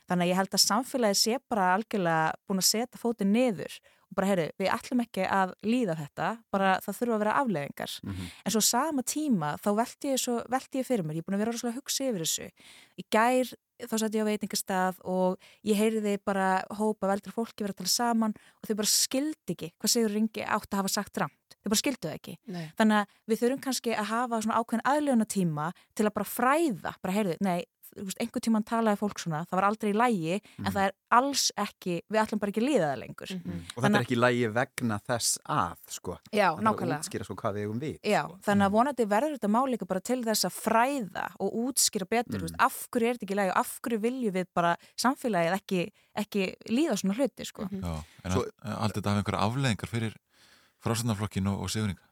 Þannig að ég held að samfélagið sé bara algjörlega búin að setja fótinn niður og bara heyru, við ætlum ekki að líða þetta bara það þurfa að vera afleðingar en svo sama tíma þá velti ég, svo, velti ég fyrir mér, ég er búin að vera rosalega að hugsa yfir þessu. Í gær þá satt ég á veitingastað og ég heyriði bara hópa veldra fólki vera að tala saman og þau bara skildi ekki hvað Sigur Ringi átt að hafa sagt rámt þau bara skildu það ekki. Nei. þannig að við þurfum kannski að hafa svona ákveðin aðlöfuna tíma til að bara fræða bara heyrðu, nei, þú veist, einhver tíman talaði fólk svona, það var aldrei í lægi en það er alls ekki, við ætlum bara ekki að líða það lengur Og þetta er ekki lægi vegna þess að, sko. Já, Það þarf að nákvæmlega. útskýra sko hvað við eigum við. Já, þannig að vonandi verður þetta máleika bara til þess að fræða og útskýra betur, mm. veist, af hverju er þetta ekki lægi og af hverju viljum við bara samfélagið ekki, ekki líða svona hluti, sko. Já, en Svo, allt þetta hafa einhverja afleðingar fyrir frásöndaflokkin og, og sigurninga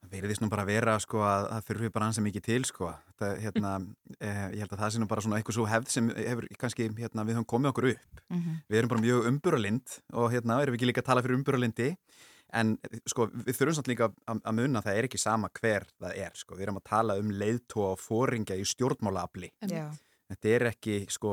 Það verðist nú bara að vera sko að það þurfi bara ansið mikið til sko. Það, hérna, eh, ég held að það sé nú bara svona eitthvað svo hefð sem hefur kannski, hérna, við höfum komið okkur upp. Mhm. Við erum bara mjög umburalind og hérna erum við ekki líka að tala fyrir umburalindi en sko við þurfum samt líka að, að munna að það er ekki sama hver það er sko. Við erum að tala um leiðtó og fóringja í stjórnmálaafli. Já. Þetta er ekki sko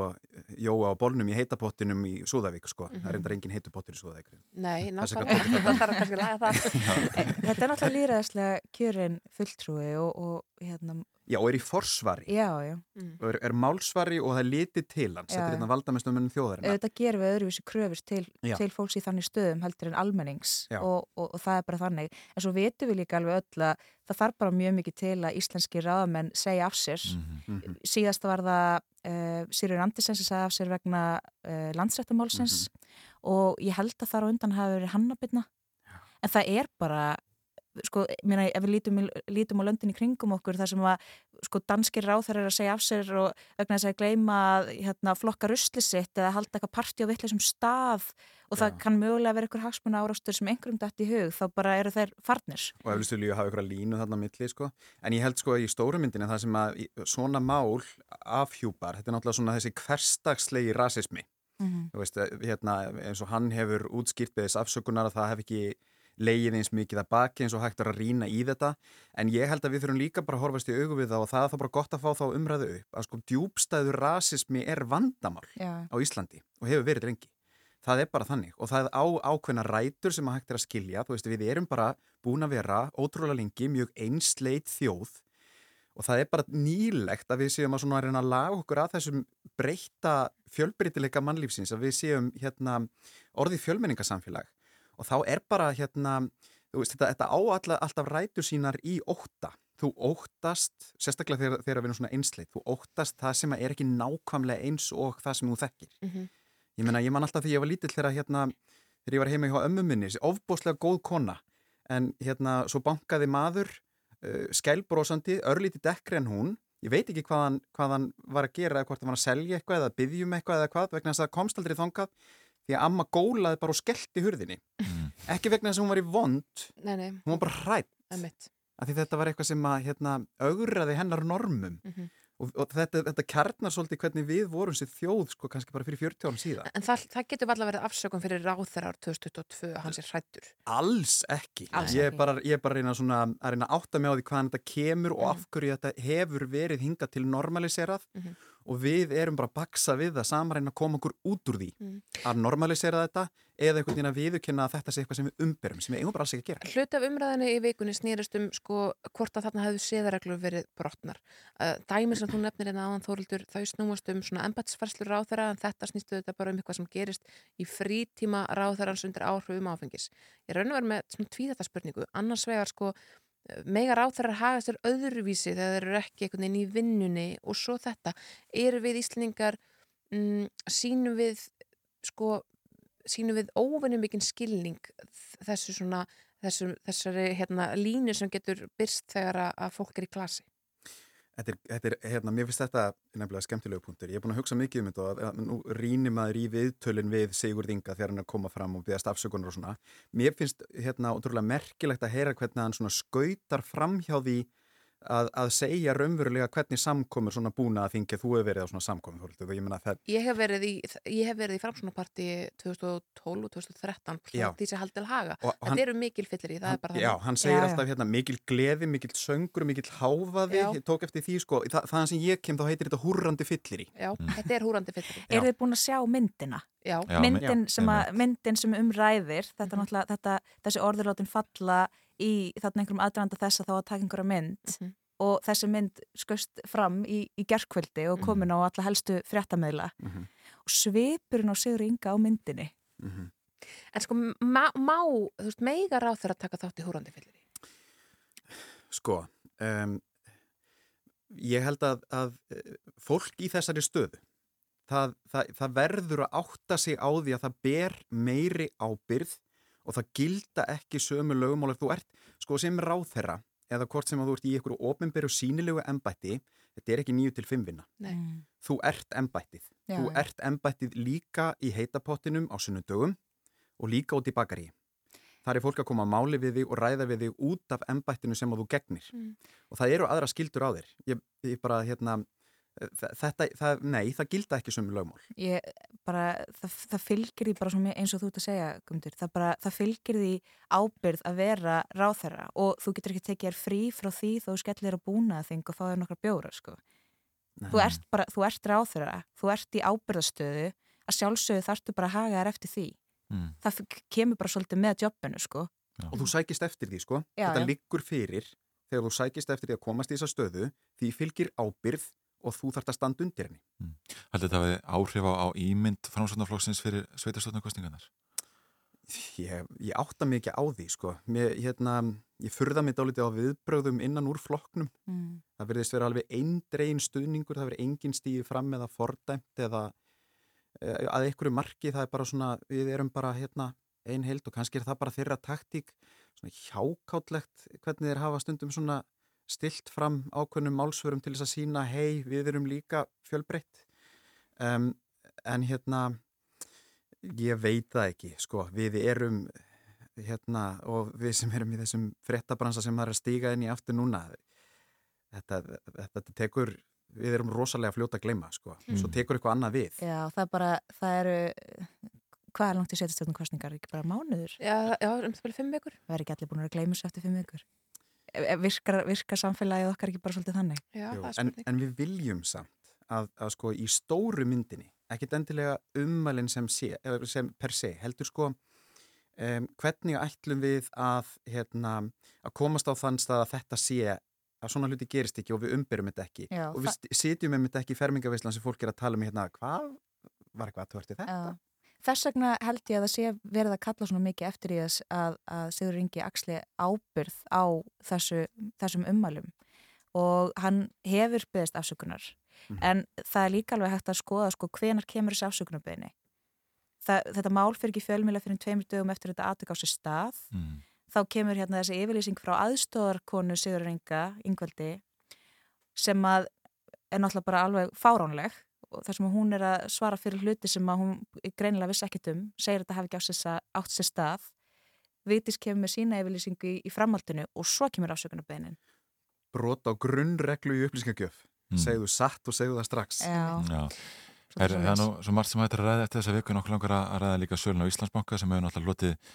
jóa á bólnum í heitapottinum í Súðavík sko. Það er endar engin heitupottur í Súðavík. Nei, vegna- það þarf kannski að laga það. Þetta er náttúrulega líraðislega kjörin fulltrúi og, og hérna, Já, og er í forsvari. já, já. og er, er málsvari og það er litið til hans þetta er hérna valdamestumennum þjóðarinnar Auðvitað gerum við öðruvísi kröfur til, til fólks í þannig stöðum heldur en almennings og, og, og það er bara þannig. En svo vitum við líka alveg öll að það þarf bara mjög mikið til að íslenski ráðamenn segja af sér. Mhm. Síðast var það uh, Sýrjur Andersen sem segja af sér vegna uh, landsrættamálsins og ég held að þar á undan hafi verið hannabitna. En það er bara sko, mér ef við lítum, lítum á löndin í kringum okkur þar sem að sko, danskir ráþar er að segja af sér og vegna þess að gleyma að hérna, flokka rusli sitt eða halda eitthvað partí á vittleisum stað og það kann mögulega vera eitthvað hagsmuna árástur sem einhverjum dætt í hug, þá bara eru þeir farnir. og eflust vilju hafa ykkur línu þarna milli sko. en ég held sko í stóru myndinni það sem að svona mál afhjúpar, þetta er náttúrulega svona þessi hverstagslegi rasismi Mhm. Þú veist, eh, hérna, eins og hann hefur útskýrt beðis afsökunar að það hef ekki leigið eins mikið að baki eins og hægt er að rýna í þetta. En ég held að við þurfum líka bara að horfast í augu við það og það er þá bara gott að fá þá umræðu upp að sko djúbstæður rasismi er vandamál Já. á Íslandi og hefur verið lengi það er bara þannig og það er á ákveðna rætur sem að hægt er að skilja. Þú veist við erum bara búin að vera ótrúlega lengi mjög einsleit þjóð og það er bara nýlegt að við séum að svona að reyna að laga okkur að þessum breyta fjölbreytileika mannlífsins að við séum hérna orðið fjölmenningasamfélag og þá er bara hérna þú veist þetta, þetta á alla, alltaf rætur sínar í ótta. Þú óttast, sérstaklega þegar, þegar við erum svona einsleit, þú óttast það sem er ekki nákvæmlega eins og það sem þú þekkir. Mhm. ég meina ég man alltaf því ég var lítill þegar hérna þegar ég var heima hjá ömmu minni, þessi ofbóðslega góð kona. En hérna svo bankaði maður uh, skælbrósandi, örlíti dekkri en hún. Ég veit ekki hvað hann, hvað hann var að gera eða hvort hann var að selja eitthvað eða byggjum eitthvað eða hvað vegna þess að það komst aldrei þangað því að amma gólaði bara og skellti hurðinni ekki vegna þess að hún var í vond Nei, nei, hún var bara hrætt af því þetta var eitthvað sem að hérna, augraði hennar normum Mhm. og, og þetta, þetta kjarnar svolítið hvernig við vorum sér þjóð sko kannski bara fyrir 40 árum síðan En það, það getur alltaf verið afsökun fyrir ráþerar 2022 að hans er hrættur. Alls ekki. Alls ég, er ekki. bara, ég er bara reyna, svona, að reyna að átta mig á því hvaðan þetta kemur og Mhm. af hverju þetta hefur verið hingað til normaliserað Mhm. Og við erum bara að baksa við það reyna að koma okkur út úr því Mhm. að normalisera þetta eða einhvern veginn að viðurkenna að þetta sé eitthvað sem við umberum sem við eigum bara alls ekki að gera. Hluti af umræðinni í vikunni snýrist um sko, hvort að þarna hefðu séðareglur verið brotnar. Uh, dæmi sem þú nefnir hérna áðan Þórildur, þau snúast um svona embætsfærslu ráþara en þetta snýstu þetta bara um eitthvað sem gerist í frítíma ráþarans undir áhrifum áfengis. Ég raun og verið með svona tvíðata spurningu, annars vegar sko mega ráþarar haga sér öðruvísi þegar þeir eru ekki einhvern veginn í vinnunni og svo þetta, eru við Íslingar mm, sínum við sko sínum við óvinnum mikinn skilning þessu svona þessu, þessari hérna, línu sem getur byrst þegar að fólk er í klasi Þetta er, þetta er, hérna, mér finnst þetta nefnilega skemmtilegu punktur. Ég er búin að hugsa mikið um þetta og að, nú rýnir maður í viðtölin við Sigurd Inga þegar hann er að koma fram og byggast afsökunar og svona. Mér finnst hérna ótrúlega merkilegt að heyra hvernig hann svona skautar fram hjá því að, að segja raunverulega hvernig samkomur svona búna að þingja þú hefur verið á svona og ég það Ég hef verið í, ég hef verið í framsónaparti 2012 og 2013 Já. því sem haldið til haga. Og Þetta hann- eru mikil fyllir í, það er bara Já, hann segir Já, já. alltaf hérna mikil gleði, mikil söngur, mikil háfaði, Já. tók eftir því sko, Þa, þaðan sem ég kem þá heitir þetta húrrandi fyllir í. Já, þetta er húrandi fyllir í. Já. Er þið búin að sjá myndina? Já, Já, myndin, já, sem myndin sem umræðir þetta Mhm. náttúrulega, þetta, þessi orðurlátin falla í þarna einhverjum aðdraðanda þess að þá að taka einhverja mynd Mhm. og þessi mynd skust fram í, í gerkvöldi og komin á alla helstu fréttameðla Mhm. og svipurinn á Sigur Inga á myndinni Mm En sko, má, má þú veist, meiga ráð þeirra að taka þátt í húrandi fyllir í? Sko, um, ég held að, að eh, fólk í þessari stöðu, það, það, það verður að átta sig á því að það ber meiri ábyrð og það gilda ekki sömu lögumál ef þú ert, sko sem ráðherra eða hvort sem að þú ert í einhverju ofinberu sínilegu embætti, þetta er ekki nýju til fimm vinna. Nei. Þú ert embættið. Já, þú ert embættið líka í heitapottinum á sunnudögum og líka út í bakari. Það er fólk að koma að máli við þig og ræða við þig út af embættinu sem að þú gegnir. Mm. Og það eru aðra skildur á þér. Ég, ég bara, hérna, þetta, það, nei, það gilda ekki sem lögmál. ég, bara, það, það fylgir því bara svo mjög eins og þú ert að segja Guðmundur, það, bara, það fylgir því ábyrð að vera ráðherra og þú getur ekki tekið þér frí frá því þó þú skellir að búna þing og fá þér nokkra bjóra sko. þú ert bara, þú ert ráðherra þú ert í ábyrðastöðu að sjálfsögðu þarftu bara að haga þér eftir því Mm. það kemur bara svolítið með jobbinu sko. Og þú sækist eftir því, sko. Já, þetta já. liggur fyrir þegar þú sækist eftir því að komast í þessa stöðu, því fylgir ábyrð og þú þarft að standa undir henni. Haldið þetta hafi áhrif á, á ímynd framsvöndaflokksins fyrir sveitarstofnarkostingarnar? Ég, ég átta mig ekki á því, sko. Mér, hérna, ég furða mig dálítið á viðbröðum innan úr flokknum. mm. Það verðist vera alveg eindregin stuðningur, það verður engin stíði fram eða fordæmt eða eh, að einhverju marki, það er bara svona, við erum bara hérna ein held og kannski er það bara þeirra taktík, svona hjákáttlegt hvernig þeir hafa stundum svona stilt fram ákveðnum málsvörum til þess að sína, hei, við erum líka fjölbreytt. Um, en hérna, ég veit það ekki, sko, við erum hérna og við sem erum í þessum frettabransa sem það er að stíga inn í aftur núna, þetta, þetta, þetta tekur, við erum rosalega fljóta að gleyma, sko, svo tekur eitthvað annað við. Já, það er bara, það eru hvað er langt í setjastjórnum kostningar, ekki bara mánuður Já, já, um það fyrir fimm vikur. það er ekki allir búin að gleyma þessu eftir fimm vikur e- virkar, virkar samfélagið okkar ekki bara svolítið þannig Já, Jú, en, en við viljum samt að, að sko í stóru myndinni, ekkit endilega ummælinn sem, sé, eða sem per se, heldur sko um, hvernig ætlum við að, hérna, að komast á þann stað að þetta sé að svona hluti gerist ekki og við umberum þetta ekki Já, og við sitjum með þetta ekki í fermingavislan sem fólk er að tala um hérna, hvað var eitthvað að tvörti þetta? Já. Þess vegna held ég að það sé verið að kalla svona mikið eftir í þess að, að Sigur Ingi axli ábyrð á þessu, þessum ummælum og hann hefur byggðist afsökunar Mhm. en það er líka alveg hægt að skoða sko hvenar kemur þessi afsökunarbyggðinni. Þetta mál fyrir ekki fjölmjöla fyrir tveimur dögum eftir þetta aðtök á sér stað Mm. þá kemur hérna þessi yfirlýsing frá aðstóðarkonu Sigur Inga, Ingvaldi sem að er náttúrulega bara alveg fáránleg þar sem hún er að svara fyrir hluti sem að hún greinilega vissi ekkit um segir að þetta hafi ekki átt sér, stað. Vitis kemur með sína yfirlýsingu í, í framhaldinu og svo kemur afsökunarbeinin. Brot á grunnreglu í upplýsingagjöf. Mm. segðu satt og segðu það strax. Já, Já. Er, það er nú svo margt sem hættir að ræða eftir þessa viku. Nokkuð langar að ræða líka sölun á Íslandsbanka sem hefur náttúrulega lotið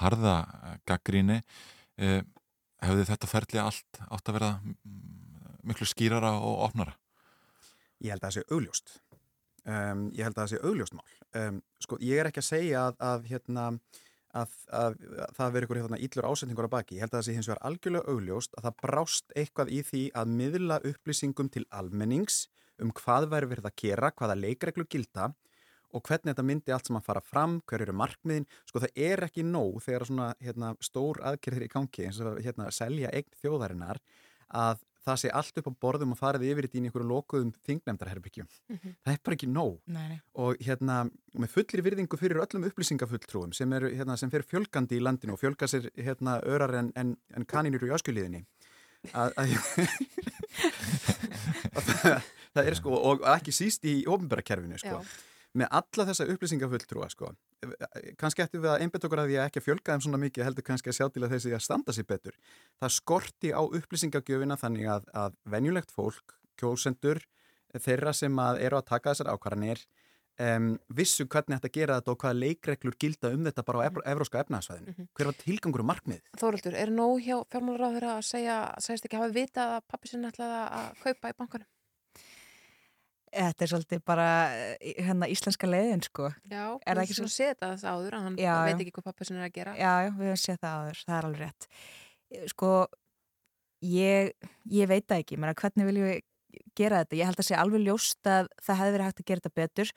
harða eh, gaggríni eh, hefði þetta ferli allt átt að vera mm, miklu skýrara og opnara Ég held að það sé augljóst. Um, ég held að það sé augljóst mál. Um, sko, ég er ekki að segja að, að, hérna, að, að, að það veri ykkur hérna, íllur ásendingur á baki. Ég held að það sé hins vegar algjörlega augljóst að það brást eitthvað í því að miðla upplýsingum til almennings um hvað væri verið að gera, hvaða leikreglu gilda og hvernig þetta myndi allt sem að fara fram, hver eru markmiðin. Sko það er ekki nóg þegar svona hérna, stór aðgerðir í gangi eins og hérna, selja eign þjóðarinnar að það sé allt upp á borðum og farið yfir þetta í einhverju lokuðum þingnefndarherbyggjum. Mhm. Það er bara ekki nóg nei, nei. og hérna með fullri virðingu fyrir öllum upplýsingafulltrúum sem, eru, hérna, sem fer fjölgandi í landinu og fjölga sér hérna, örar en, en, en kaninur í að það, er sko og ekki síst í ofnbæra kerfinu sko Já. Með alla þessa upplýsingafulltrúa sko kannski ættum við að einbætt okkur að því að ekki að fjölga þeim svona mikið heldur kannski að sjá til að þessi að standa sér betur það skorti á upplýsingagjöfina þannig að, að venjulegt fólk kjósendur þeirra sem að eru að taka þessar ákvarðanir um, vissu hvernig þetta gera þetta og hvaða leikreglur gilda um þetta bara á evr evróska efnaðsvæðinu Mhm. hver var tilgangur og markmið Þóruldur, er nóg hjá fjármálaráður að segja, segist ekki hafa vitað að pappi sinni ætlaði að kaupa í bankanum? Þetta er svolítið bara eh, hérna íslenska leiðin sko. Já, Er það við svona svo- séð þess áður að hann Já, veit ekki hvað pappi sinni er að gera. Já, já, við höfum séð það áður, það er alveg rétt. Eh, Sko, ég, ég veit það ekki, menna, hvernig viljum við gera þetta? Ég held að sé alveg ljóst að það hefði verið hægt að gera þetta betur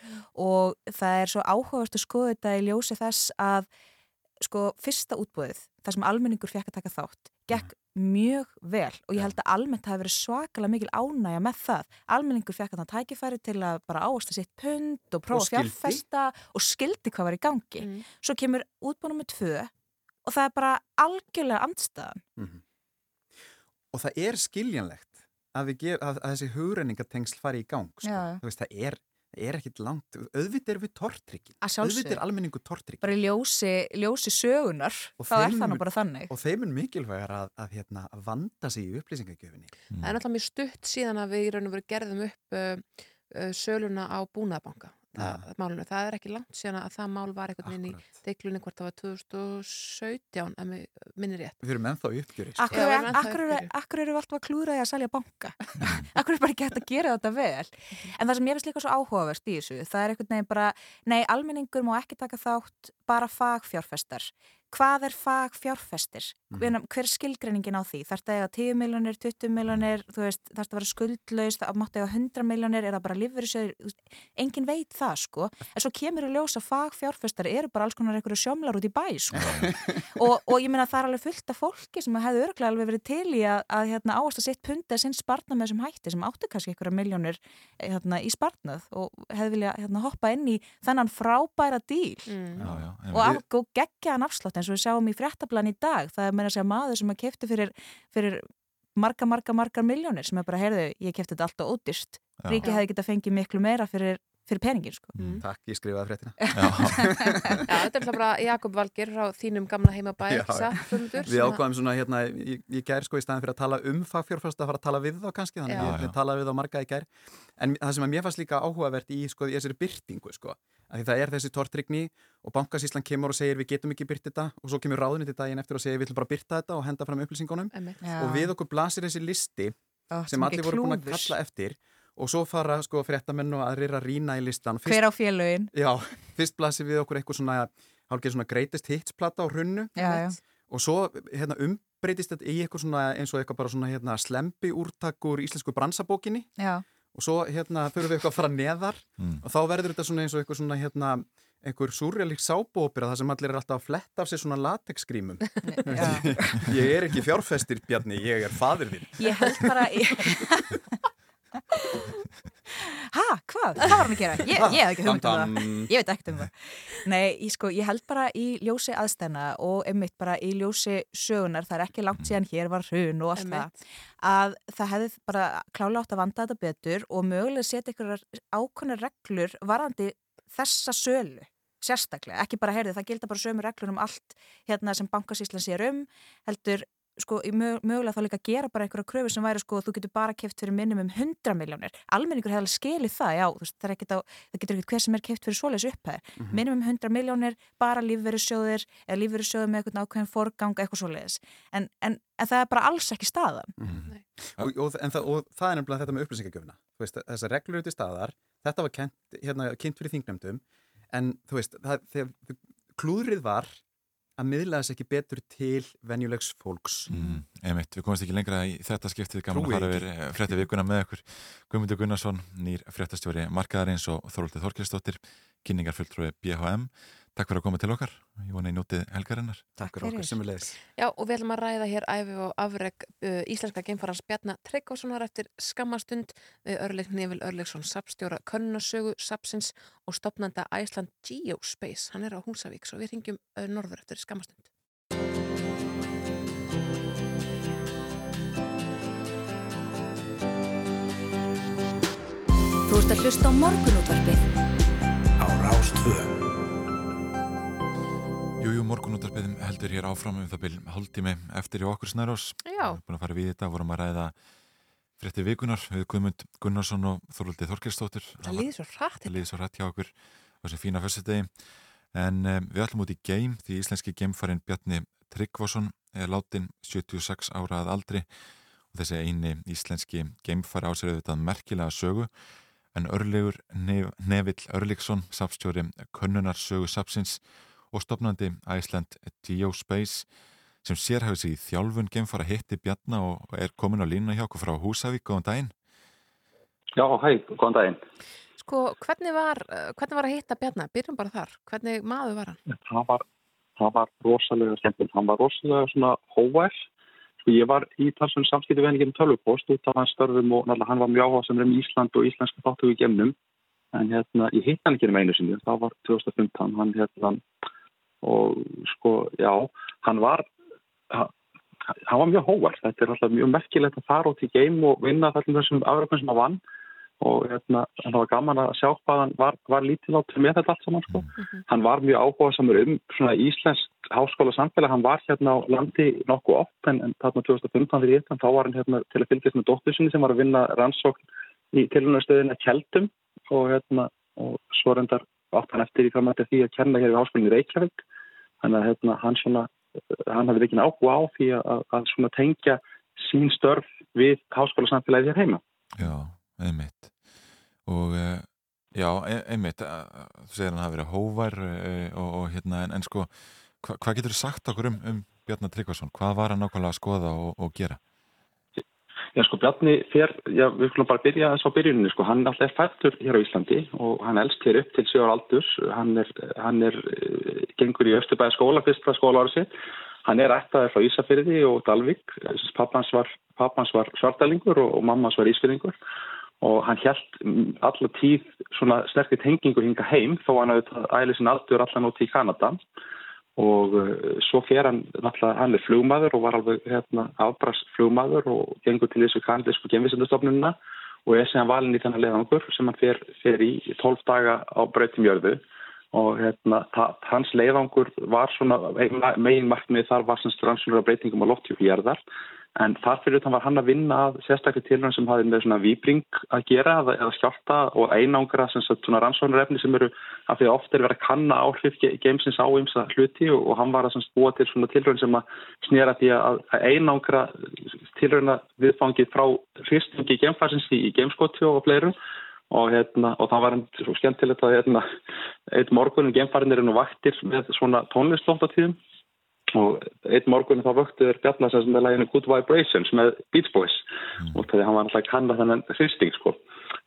og það er svo áhugavert að skoða þetta í ljósi þess að sko, fyrsta útbúðið, það sem almenningur fekk að taka þátt, gekk mjög vel og ég held að almennt hafi verið svakalega mikil ánægja með það. Almenningur fekk að það tækifæri til að bara áasta sitt pund og prófa að fjárfesta og skildi hvað var í gangi. Mm. Svo kemur útbúðum með tvö og það er bara algjörlega andstæðan. Mhm. og það er skiljanlegt að, ger, að, að þessi hugrenningatengsl fari í gang sko. Veist, það er, það er ekkit langt auðvitað er við sjálfsögðu. auðvitað er almenningu tortrykkin Bara ljósi, ljósi sögunar, Og þá er það nú bara þannig. og þeim er mikilvægar að, að, hérna, að vanda sig í upplýsingagjöfinni Það er náttúrulega mjög stutt síðan að við í raun og veru gerðum upp uh, uh, söluna á búnaðabanka. Það, málinu. það er ekki langt síðan að það mál var einhvern veginn í deiklunni hvort það var 2017 ef mig minni rétt. Við erum ennþá í uppgjöri sko. Akkur, Já, er, akkur, er, akkur eru við alltaf að klúra því að selja banka? akkur er bara ekki hægt að gera þetta vel? En það sem ég finnst líka svo áhugavert í þessu, það er einhvern veginn bara, nei, almenningur má ekki taka þátt bara fagfjárfestar. Hvað er fagfjárfestir? Hver, hver er skilgreiningin á því? Þarf það að eiga 10 miljonir, 20 miljonir, þú veist, þarf það að vera skuldlaus, það mátti eiga 100 miljonir, er það bara lífverðisjöður? Engin veit það, sko. En svo kemur í ljós að fagfjárfestar eru bara alls konar einhverju sjómlar út í bæ, sko og, og ég meina það er alveg fullt af fólki sem hefði örglega alveg verið til í að, að hérna, áast að sitt pundið sinn spartnað með þessum hætti sem áttu kannski einhverja miljónir hérna, í spartnað og hefði vilja hérna, hoppa inn í þennan frábæra díl Mm. Já, já, og, og geggjaðan afslátt eins og við sjáum í fréttablan í dag það er meira að segja maður sem að kefti fyrir, fyrir marga, marga, margar miljónir sem er bara, heyrðu, ég kefti þetta alltaf ódýrst. Ríki hefði getað fengið miklu meira fyrir, fyrir peningin sko. Mm. Takk, ég skrifaði fréttina Já, þetta er alltaf bara Jakob Valgir frá þínum gamla heimabæ, Já, ekki satt, Guðmundur? Við ákvaðum svona hérna, ég, ég gær sko í staðin fyrir að tala um fagfjárfesta að fara að tala við þá kannski, þannig Já. að ég, ég talaði við þá marga í gær. En það sem að mér fannst líka áhugavert í, sko, í þessari byrtingu, sko, að því það er þessi tortrygni og bankasíslan kemur og segir við getum ekki byrt þetta og svo kemur ráðunni til daginn eftir og segir við ætlum bara að byrta þetta og henda fram upplýsingunum. Já. og við okkur blasir þessi listi Ó, sem sem allir voru búin að kalla eftir og svo fara sko fréttamenn og aðrir að rýna í listan. hver á félögin Já, fyrst blasir við okkur eitthvað svona, hálfgeir svona greatest hits plata á hrunnu Já, já. og svo hérna, umbreytist þetta í eitthvað svona eins og eitthvað bara svona hérna, slempi úrtak úr íslensku bransabókinni Já. og svo hérna fyrir við eitthvað að fara neðar Mm. og þá verður þetta svona eins og eitthvað svona hérna einhver súrrealík sábópera þar sem allir er alltaf að fletta af sér svona latexgrímum ég er ekki fjárfestir Bjarni, ég er fadir þinn Ég held bara ég... Hæ, hvað? Hvað var hann að gera? Ég, ég hef ekki hugmynd um það. Ég veit ekkert um það Nei, ég, sko, ég held bara í ljósi aðstæðna og einmitt bara í ljósi sögunar það er ekki langt síðan hér var hrun og allt það að það hefði bara klálega átt að vanda þetta betur og mögulega setja einhverjar ákveðnar reglur varandi þessa sölu sérstaklega, ekki bara heyrði, það gilda bara sömu reglur um allt hérna sem bankasýslan sér um heldur sko, mögulega þá líka að gera bara einhverja kröfu sem væri sko, þú getur bara keft fyrir minnum um 100 miljónir, almenningur hefði alveg skilið það, já, þú veist, það, er á, það getur ekkert hver sem er keft fyrir svoleiðis upphæð mm Mhm. minnum um 100 miljónir, bara lífverðisjóðir eða lífverðisjóðir með eitthvað ákveðin forgang eitthvað svoleiðis, en, en, en það er bara alls ekki staðan. Og, og, en það, og það er nefnilega þetta með veist, þessar reglur eru til staðar þetta var kent, hérna, kynnt fyrir þingnefndum en þú veist, það, þegar, klúðrið var að miðla þess ekki betur til venjulegs fólks Mm, einmitt, við komumst ekki lengra í þetta skiptið gaman Trúi að fara ekki. yfir frétti vikuna með ykkur Guðmundur Gunnarsson, nýr fréttastjóri markaðarins og Þorvaldur Þorkelsdóttir kynningarfulltrúi BHM Takk fyrir að koma til okkar. Ég vona í nútið helgarinnar. Takk fyrir okkar sem er leiðis. Já og við ætlum að ræða hér æfi og afreg uh, íslenska geimfarans Bjarnar Tryggvasonar eftir skamastund við örleik Nefil Örleiksson sapstjóra Könnasögu, Sapsins og stopnanda Æsland Geospace. Hann er á Húsavík svo við ringjum uh, norður eftir skamastund. Þú ert að hlusta á morgunútvarfið á Rástfjörn. Jújú, morgunútarpiðum heldur hér áfram um það byrjum hálftími eftir í okkur snærós. Já. Búin að fara við þetta, vorum að ræða fréttir vikunar við Guðmund Gunnarsson og Þorvaldi Þorkirstóttur. Það líði svo hratt. Það líði svo hratt hjá okkur á þessum fína fyrstudegi. En um, við ætlum út í geim því íslenski geimfarin Bjarni Tryggvason er látin 76 ára að aldri og þessi eini íslenski geimfari á sér auðvitað merkilega sögu en örlegur nef, Og stopnandi Iceland Geospace sem sérhæfið sig í þjálfun geimfara hitti Bjarna og er komin á lína hjá okkur frá Húsavík, góðan daginn. Já, hæ, góðan daginn. Sko, hvernig var, uh, hvernig var að hitta Bjarnar? Byrjum bara þar. Hvernig maður var hann? Það var, það var rosalega skemmtilegt. Hann var rosalega svona hóvæð. Sko, ég var í talsvönd samskipti við henni genið tölvupost út af hans störfum og náttúrulega hann var mjög áhuga sem er um Ísland og íslenska þáttöku í gemnum. En hérna, ég hitt hann ekki um einu sinni. Það var 2015. Hann hérna, og sko, já, hann var, hann, hann var mjög hóvæð. Þetta er alltaf mjög merkilegt að fara út í geim og vinna þessum þessum afröfnum sem hann vann. Og hérna, það var gaman að sjá hvað hann var, var lítið átt með þetta allt saman sko. Hann var mjög áhuga samur um svona íslensk háskóla samfélag, hann var hérna á landi nokkuð oft en, en þarna 2015 fyrir ég, þá var hann hérna til að fylgjast með dóttursinni sem var að vinna rannsókn í tilhörnarstöðinu að Kjeldum og hérna, og svo reyndar átt hann eftir í framhætti því að kenna hér í háskólinni Reykjavík. Þannig að hérna, hann svona hann hafði ekki áhuga á því að, að svona tengja sín störf við háskóla samfélagi hér heima. Já, einmitt. Og uh, já, e- einmitt þú segir hann hafi verið hóvar uh, og, og hérna, en, en sko hva, hvað getur þú sagt okkur um, um Bjarnar Tryggvason? Hvað var hann nákvæmlega að skoða og, og gera? Já sko Bjarni fer, já við skulum bara byrja þess á byrjuninni sko, hann alltaf er fættur hér á Íslandi og hann elst hér upp til 7 ára aldurs, hann er, hann er eh, gengur í Östubæða skóla, fyrsta skóla ára sitt, hann er ættaður frá Ísafyrði og Dalvik, pappans var, pappans var svartalingur og, og mammas var ísfyrðingur og hann held alla tíð svona sterkir tengingu hinga heim þó hann hafði æli sin aldur allan út í Kanada. og uh, svo fer hann náttúrulega, hann er flugmaður og var alveg hérna afbrast flugmaður og gengur til þessu kanadísku genvísendastofnununa og er sem valin í þennan leiðangur sem hann fer, fer í 12 daga á breytum jörðu. Og hérna, hans leiðangur var svona, megin markmið þar var sem strannslunar breytingum á loftjúfi jörðar en þar fyrir þannig var hann að vinna að sérstaklega tilhörn sem hafði með svona výbring að gera eða, eða skjálta og einangra sem svona rannsóknarefni sem eru að því ofta er verið að kanna áhrif geimsins á ymsa hluti og, og hann var að búa til svona tilhörn sem að snýra því að, að einangra tilhörna viðfangið frá fyrstungi geimfarsins í, geimskotju og fleiru. Og, hérna, og það var einn svo skemmtilegt að hérna, einn morgunum geimfarinir er nú vaktir með svona tónlistlóftatíðum og einn morgun þá vöktu þér Bjarnarsson með læginu Good Vibrations með Beach Boys. Mm. og hann var náttúrulega kannan þennan hristing sko.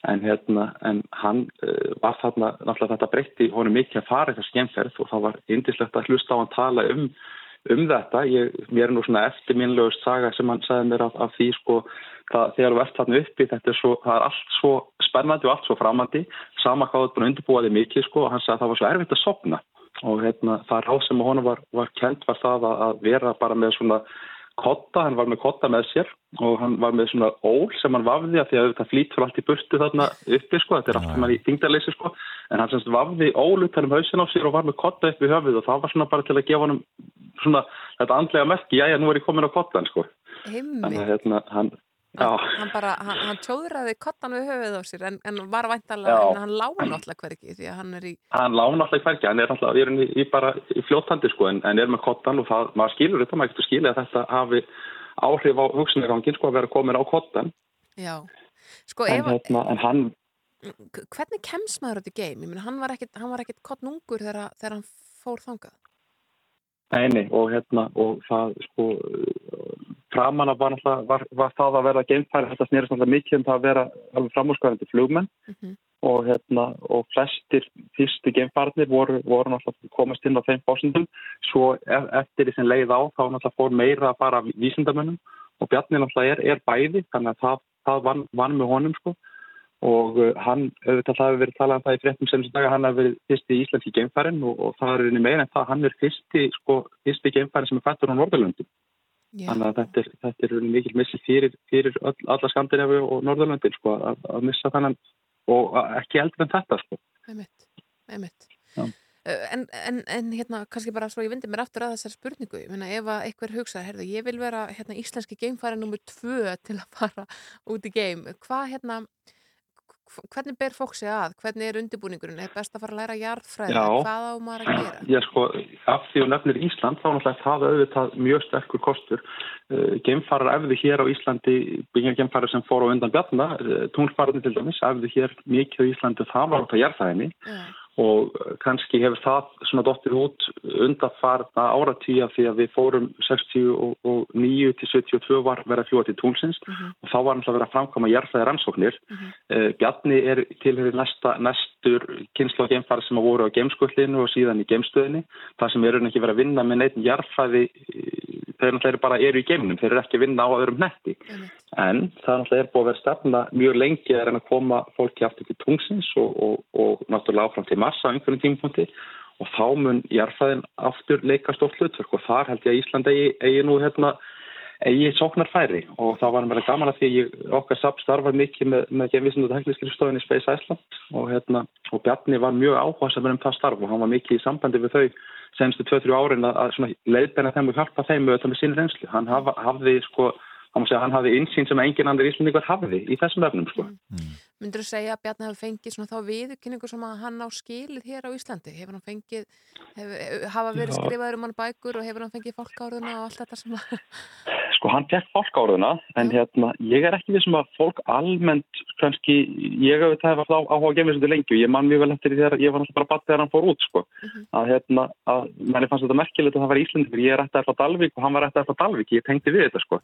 En, hérna, en hann uh, var þarna náttúrulega þetta breytti honum mikið að fara eitthvað skemmferð og það var indislegt að hlusta á hann tala um, um þetta. Ég, mér er nú svona eftirminnlegust saga sem hann sagði mér af, af því sko það, þegar þú ert þarna uppi þetta er, svo, það er allt svo spennandi og allt svo framandi. Sama hvað þú ert búin að undirbúa þig mikið sko og hann sagði að það var svo erfitt að sopna og hérna, það ráð sem honum var, var kent var það að, að vera bara með svona kotta, hann var með kotta með sér og hann var með svona ól sem hann vafði að því að þetta flýtt fyrir allt í burtu þarna uppi sko, þetta er allt sem hann í þingdarleysi sko, en hann semst vafði ól út um hausin á sér og var með kotta upp í höfuð og það var svona bara til að gefa honum svona þetta andlega merki, já já nú er ég komin á kottan sko, Himmi. þannig að hérna hann Hann, bara, hann, hann tjóðraði kottan við höfuð á sér en, en var væntalega, en hann lág náttúrulega hverki því að hann er í... Hann lág náttúrulega hverki, hann er náttúrulega, við erum í, í bara í fljóttandi sko, en, en er með kottan og það, maður skilur þetta, maður getur skilja að þetta hafi áhrif á hugsunargangin sko að vera komin á kottan. Já, sko en, ef... Hérna, en hann... Hvernig kems maður átt í geim? Ég menn, hann var ekkit, hann var ekkit kottnungur þegar, þegar hann fór þangað. Nei, nei, og hérna, og það, sko, framan af var, var, var það að vera geimfæri, þetta snýrist alltaf mikið um það að vera alveg framúrskvæðandi flugmenn. Mm -hmm. og hérna, og flestir fyrstu geimfærnir voru, voru náttúrulega komast inn á þeim fósundum, svo e- eftir því sem leið á, þá náttúrulega fór meira bara vísindamönnum. Og Bjarni náttúrulega er, er bæði, þannig að það, það vann, vann með honum, sko, og uh, hann, auðvitað það hefur verið talað um það í fréttum sem daga, hann hefur verið fyrsti í Íslands í geimfærin og, og það er einnig meira en það, hann er fyrsti, sko, fyrsti geimfærin sem er fættur á Norðurlöndum. Yeah. Þannig að þetta er, þetta er mikil missi fyrir, fyrir öll, alla Skandinavi og Norðurlöndin, sko, að, að missa þannan og ekki eldri en þetta sko. Einmitt, einmitt. Já. En, en, en hérna, kannski bara svo ég vindi mér aftur að þessar spurningu, ég meina ef að einhver hugsa, herðu, ég vil vera hérna íslenski geimfæri nummer tvö til að fara út í geim, hvað hérna hvernig ber fólk sig að, hvernig er undirbúningurinn, er best að fara að læra jarðfræði, hvað á maður að gera? Já, sko, af því að nefnir Ísland, þá náttúrulega það auðvitað mjög sterkur kostur. Uh, geimfarar efðu hér á Íslandi, byggja geimfarar sem fór á undan bjarna, uh, tunglfararnir til dæmis, efðu hér mikið á Íslandi, það var á jarðfæðinni og uh, kannski hefur það svona dottir út undanfarna áratýja því að við fórum 69 til 72 var verið að fljúa til tunglsins og þá var náttúrulega verið að framkoma jarðfæði rannsóknir. Uh, Bjarni er tilhörið næsta, næstur geimfara sem að voru á geimskullinu og síðan í geimstöðinni. Það sem er ekki verið að vinna með neitt jarðfæði, eh, þeir náttúrulega bara eru í geimnum, þeir eru ekki að vinna á öðrum netti. En það náttúrulega er búið að vera stefna mjög lengi að reyna að koma fólki aftur til tungsins og, og, og náttúrulega áfram til Mars á einhverjum tímapunkti og þá mun jarðfæðin aftur leika stórt hlutverk og þar held ég að Ísland eigi, eigi nú hérna eigi sóknarfæri og það var mér gaman að því að ég, okkar SAP starfar mikið með, með gefisnum og tekniskrifstofinni Space Iceland og, hérna, og Bjarni var mjög áhuga um það starf og hann var mikið í sambandi við þau senstu 2-3 árin að, að leiðbenna þeim og hjálpa þeim með þetta með sín reynslu. Hann haf, hafði sko, segja, hann hafði insýn sem engin andur íslendingar hafði í þessum efnum sko. Myndur þú segja að Bjarni hafi fengið svona þá viðurkynningu sem að hann á skilið hér á Íslandi? Hefur hann fengið, hef, hafa verið Já. skrifaður um hann bækur og hefur hann fengið fólkáruðuna og allt þetta sem að... Sko hann fekk fólk áraðuna en hérna, ég er ekki vissum að fólk almennt kannski, ég hef þetta hefði áhuga að gefa þessu lengi og ég man mjög vel eftir því þegar ég var náttúrulega bara batt þegar hann fór út sko. að hérna, að manni fannst þetta merkilegt að það var Íslandingur, ég er að frá Dalvík og hann var að frá Dalvík, ég tengdi við þetta sko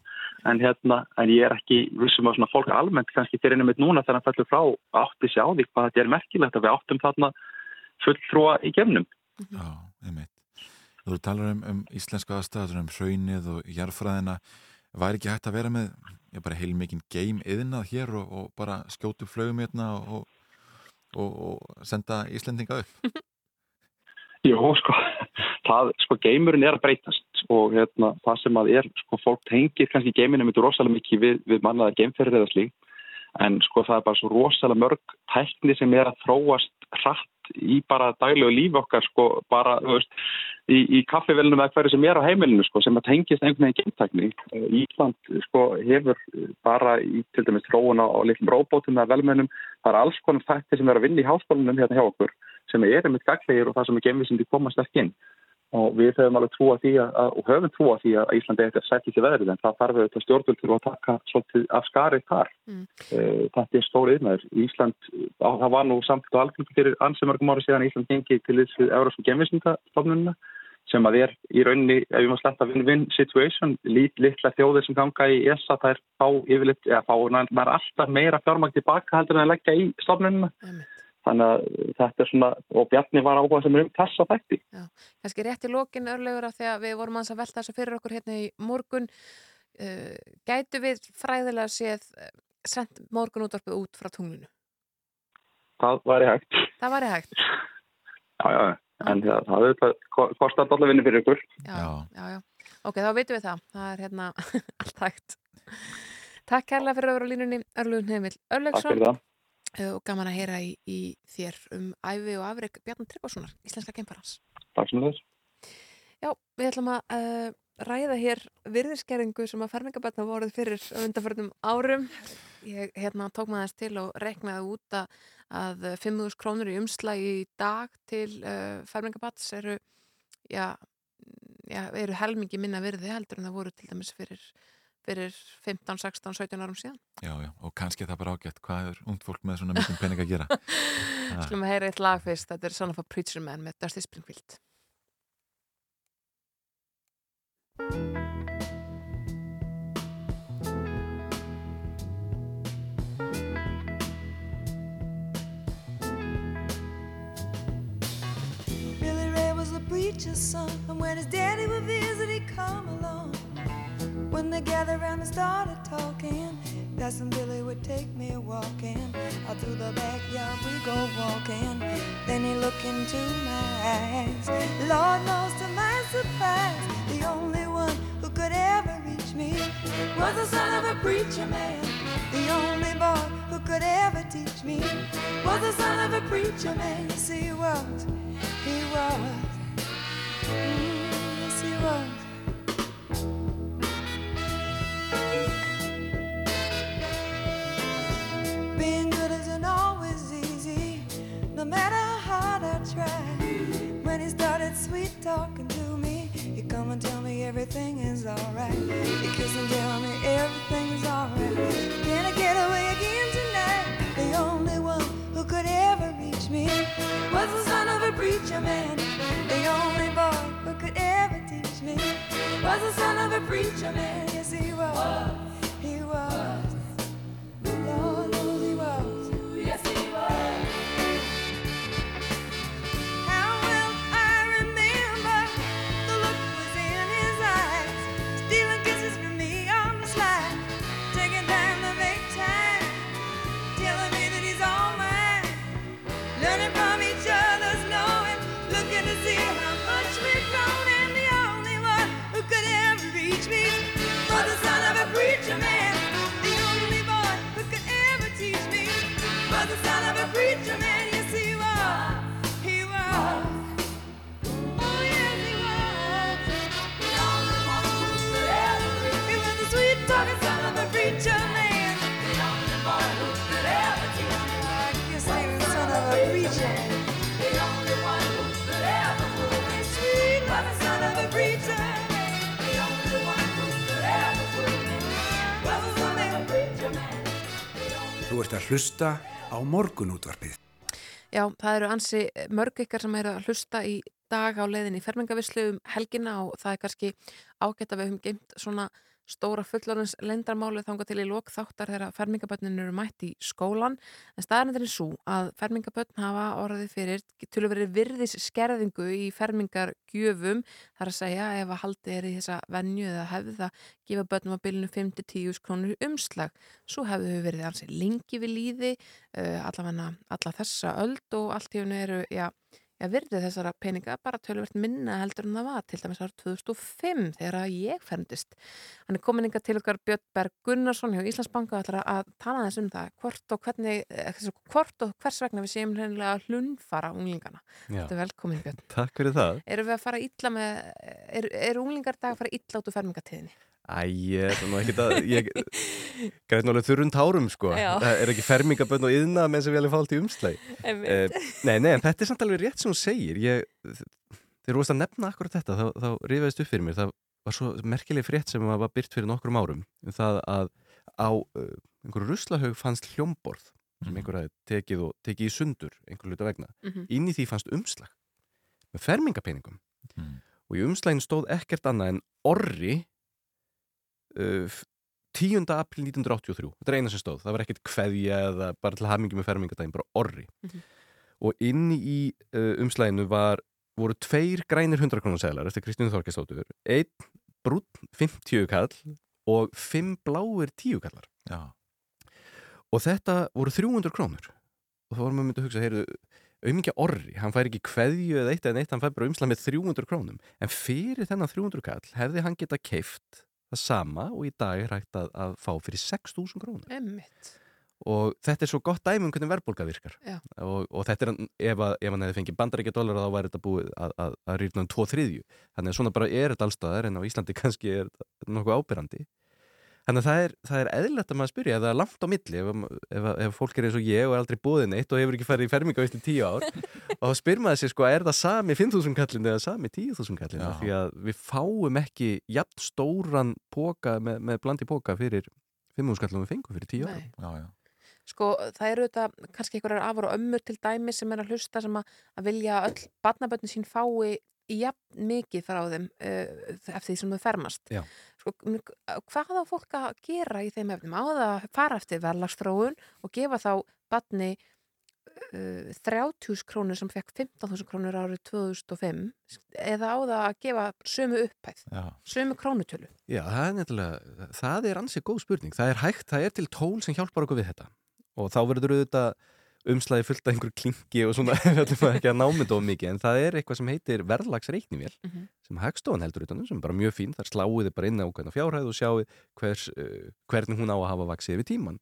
en hérna, en ég er ekki vissum að svona fólk almennt kannski fyrir ennum eitt núna þegar hann fellur frá átti sig á því hvað þetta er merkilegt að við áttum þarna fulltrúa í gefnum. Já, einmitt. Þú talar um, um íslenska aðstæður, um hraunið og jarðfræðina. Væri ekki hægt að vera með bara heilmikinn game yðnað hér og, og bara skjótu flögum hérna og, og, og senda Íslendinga upp? Jó, sko, það, sko, geimurinn er að breytast og hérna, það sem að er, sko, fólk tengir kannski geiminu myndur rosalega mikið við, við mannaða geimferðir eða slík, en sko það er bara svo rosalega mörg tækni sem er að þróast hratt í bara daglegu lífi okkar, sko, bara, þú veist, í, í kaffivélunum eða hverju sem er á heimilinu, sko, sem að tengist einhvern veginn geimtækni. Eh, Ísland, sko, hefur bara í, til dæmis, þróun á, á litlum róbótum eða velmennum, það er alls konar þætti sem er að vinna í háskólanum hérna hjá okkur sem er einmitt gaglegir og það sem er gemvísindi komast ekki inn og við höfum alveg trúa því að, að- og höfum trúa því að Íslandi eitthvað sætt ekki veðrið en það þarf auðvitað stjórnvöldur að taka svolítið af skarið þar. Mm. Eh, Þetta er stóri yfirnaður. Ísland, það var nú samt og algjörn fyrir ansimörgum ári síðan Ísland gengi til þessu Európsku gemvísindastofnununa sem að er í rauninni, ef við maður sletta win-win situation, lít, litla þjóðir sem ganga í ESA, það er fá yfirleitt, eða fá, það er alltaf meira fjármagn tilbaka heldur en að leggja í stofnununa. Þannig að þetta er svona, og Bjarni var áhuga sem er um þessa þætti. kannski rétt í lokin örlegur af því að við vorum aðeins að velta þessu fyrir okkur hérna í morgun uh, gætu við fræðilega séð uh, sendt morgunútvarpið út frá tunglinu Það væri hægt. það væri hægt Já, já, en það, það auðvitað ko- kostar allavega vinnu fyrir ykkur. já, já, já. ok, þá veitum við það það er hérna allt hægt Takk kærlega fyrir að vera á línunni Örlugun Heimil Takk Örlegsson fyrir það. Uh, og gaman að heyra í, í þér um æfi og afreg Bjarnar Tryggvasonar, íslenska kemparans Takk sem þess. Já, við ætlum að uh, ræða hér virðiskerringu sem að fermingabætna voruð fyrir undanförnum árum. Ég hérna, tók maður þess til og reknaði út að, að 5.000 krónur í umslagi í dag til uh, fermingabæts eru, já, já, eru helmingi minna virði heldur en það voru til dæmis fyrir, fyrir 15, 16, 17 árum síðan. Já, já, og kannski er það bara ágætt. Hvað er ungt fólk með svona mikið pening að gera? Ah. Skulum að heyra eitt lag fyrst, þetta er Son of a Preacher Man með Dusty Springfield. Billy Ray was a preacher's son, and when his daddy would visit, he'd come along. When they gathered round and started talking, Cousin Billy would take me walking. Out through the backyard we go walking. Then he looked into my eyes. Lord knows to my surprise, the only one who could ever reach reach me was the son of a preacher man. The only boy who could ever teach me was the son of a preacher man. Yes, he was. He was. Mm, yes, he was. Matter how hard I try. When he started sweet talking to me, he come and tell me everything is alright. He kiss and tell me everything is alright. Can I get away again tonight? The only one who could ever reach me was the son of a preacher man. The only boy who could ever teach me was the son of a preacher man. Yes, he was. He was. Lord knows he was. Þú ert að hlusta á morgunútvarpið. Já, það eru ansi mörg ykkar sem eru að hlusta í dag á leiðin í fermingavislu um helgina og það er kannski ágætt að við höfum geimt svona stóra fullorins lendarmáli þanga til í lok þáttar þegar fermingabötnin eru mætt í skólan en staðarnir er svo að fermingabötn hafa orðið fyrir til að verið virðis skerðingu í fermingargjöfum þar að segja ef að haldi er í þessa venju eða hefði það gefa bötnum á bylunu 5-10 krónur umslag. Svo hefðu við verið ansi lengi við líði uh, allavega alla þessa öld og allt í hennu eru já, já, virðið þessara peninga bara tölvert minna heldur en það var til dæmis árið 2005 þegar að ég ferndist. Hann er komin inga til okkar Björn Berg Gunnarsson hjá Íslandsbanka ætlar að tala þess um það hvort og, hvernig, eh, hvort og hvers vegna við séum hreinlega að hlunfara unglingana. Þetta er velkomin Björn. Takk fyrir það. Erum við að fara illa með, er, er unglingardag að fara illa út úr fermingatíðinni? Æ, ég er nú ekkert að, ég græt nálega þurrun tárum, sko. Já. Það er ekki fermingabönn og yðna með sem við alveg fált í umslæg. Einmitt. nei, nei, en þetta er samt alveg rétt sem hún segir. Ég, þegar þú veist að nefna akkurat þetta, þá, þá rifaðist upp fyrir mér. Það var svo merkileg frétt sem var byrt fyrir nokkrum árum. Um það að á uh, einhverju ruslahaug fannst hljómborð sem einhver hafi tekið og tekið í sundur einhver luta vegna. Mhm. Inn í því fannst umslag með fermingapeningum. Og í umslægin stóð ekkert annað en orri uh, 10. april 1983 þetta er eina sem stóð, það var ekkert kveðja eða bara til hamingi með fermingadaginn, bara orri Mhm. og inni í uh, umslæginu var, voru tveir grænir 100 krónaseglar eftir Kristínu Þorkestóttur einn brún 50 kall og fimm bláir 10 kallar Já. og þetta voru 300 krónur og þá vorum við myndið að hugsa, heyrðu auðmingja orri, hann fær ekki kveðju eða eitt eða neitt, hann fær bara umslag með 300 krónum en fyrir þennan 300 kall hefði hann geta keift það sama og í dag er hægt að, að fá fyrir 6.000 krónur. Emmitt. og þetta er svo gott dæmi um hvernig verðbólka virkar. Og, og þetta er, ef, að, ef hann hefði fengið bandaríkja dólar þá væri þetta búið að, að, að rýrna um 2 þriðju. Þannig að svona bara er þetta allstaðar en á Íslandi kannski er þetta nokkuð ábyrrandi þannig að það er, það er eðlilegt að maður spyrja það er langt á milli ef, ef, ef fólk er eins og ég og er aldrei búið neitt og hefur ekki farið í fermingaveist í 10 ár og þá spyr maður sér sko er það sami 5.000 kallin eða sami 10.000 kallin því að við fáum ekki jafn stóran póka með, með blandi póka fyrir 5.000 kallin við fengum fyrir 10 árum Já, já. Sko, það eru þetta kannski einhverjar afar og ömmur til dæmi sem er að hlusta sem að, að vilja að öll barnaböndin sín fái jafn mikið frá þeim uh, eftir því sem þau fermast. Já. Hvað á fólk að gera í þeim efnum? Á það að fara eftir verðlagsþróun og gefa þá barni uh, 30.000 krónur sem fekk 15.000 krónur árið 2005 eða á það að gefa sömu upphæð, Já. sömu krónutölu. Já, það er nefnilega, það er ansið góð spurning. Það er hægt, það er til tól sem hjálpar okkur við þetta. Og þá verður auðvitað, umslæði fullt af einhverju klingi og svona við ekki að námynda of mikið en það er eitthvað sem heitir verðlagsreiknivél Mhm. sem Hagstofan heldur utanum sem er bara mjög fín, þar sláið þið bara inn á ákveðna fjárhæð og sjáið hvers, uh, hvernig hún á að hafa vaksið yfir tíman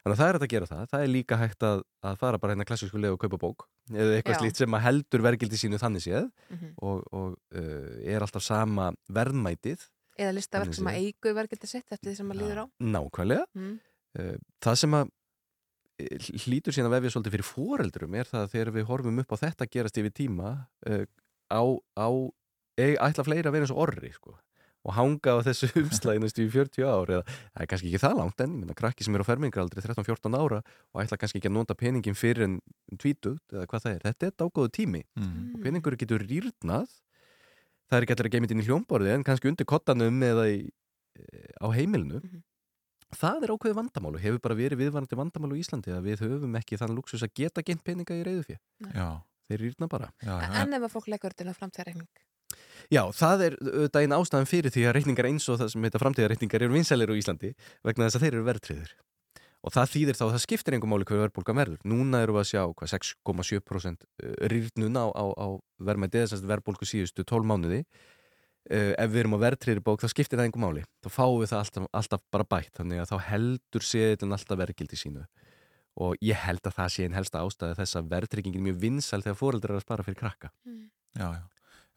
þannig að það er að gera það, það er líka hægt að, að fara bara hérna klassísku leið og kaupa bók eða eitthvað slíkt sem að heldur vergildi sínu þannig séð Mhm. og, og uh, er alltaf sama verðmætið Eða listaverk sem að eigu verkefni sitt eftir því sem að líður á. nákvæmlega Mm. Uh, það sem að eh, hlýtur síðan að vefja svolítið fyrir foreldrum er það að þegar við horfum upp á þetta gerast yfir tíma uh, á, á e, ætla fleiri að vera eins og orri sko og hanga á þessu umslæði næstu í 40 ár eða það er kannski ekki það langt en ég menna krakki sem er á fermingaraldri 13-14 ára og ætla kannski ekki að nota peningin fyrir en tvítugt eða hvað það er, þetta er dágóðu tími. Mm. og peningur getur rýrnað. Það er ekki allir að geima þetta inn í hljómborði en kannski undir kottanum eða í, eh, á heimilinu það er ákveði vandamál og hefur bara verið viðvarandi vandamál á Íslandi að við höfum ekki þann luxus að geta geimt peninga í reyðu Já. þeir rýrna bara Já, En ef að fólk leggur til að framtíðarreikning. Já, það er auðvitað einn ástæðan fyrir því að reikningar eins og það sem heita framtíðarreikningar eru vinsælir á Íslandi vegna þess að þeir eru verðtriður og það þýðir þá að það skiptir einhver máli hver verðbólgan verður. Núna erum við að sjá hvað 6,7% rýrnun á, á, á verðmæti eða sem sagt verðbólgu síðustu 12 mánuði Uh, ef við erum á verðtriðri bók þá skiptir það einhver máli þá fáum við það alltaf, alltaf bara bætt þannig að þá heldur séðin alltaf verðgildi sínu og ég held að það sé einn helsta ástæði þess að verðtryggingin er mjög vinsæl þegar fóreldrar er að spara fyrir krakka Já, já.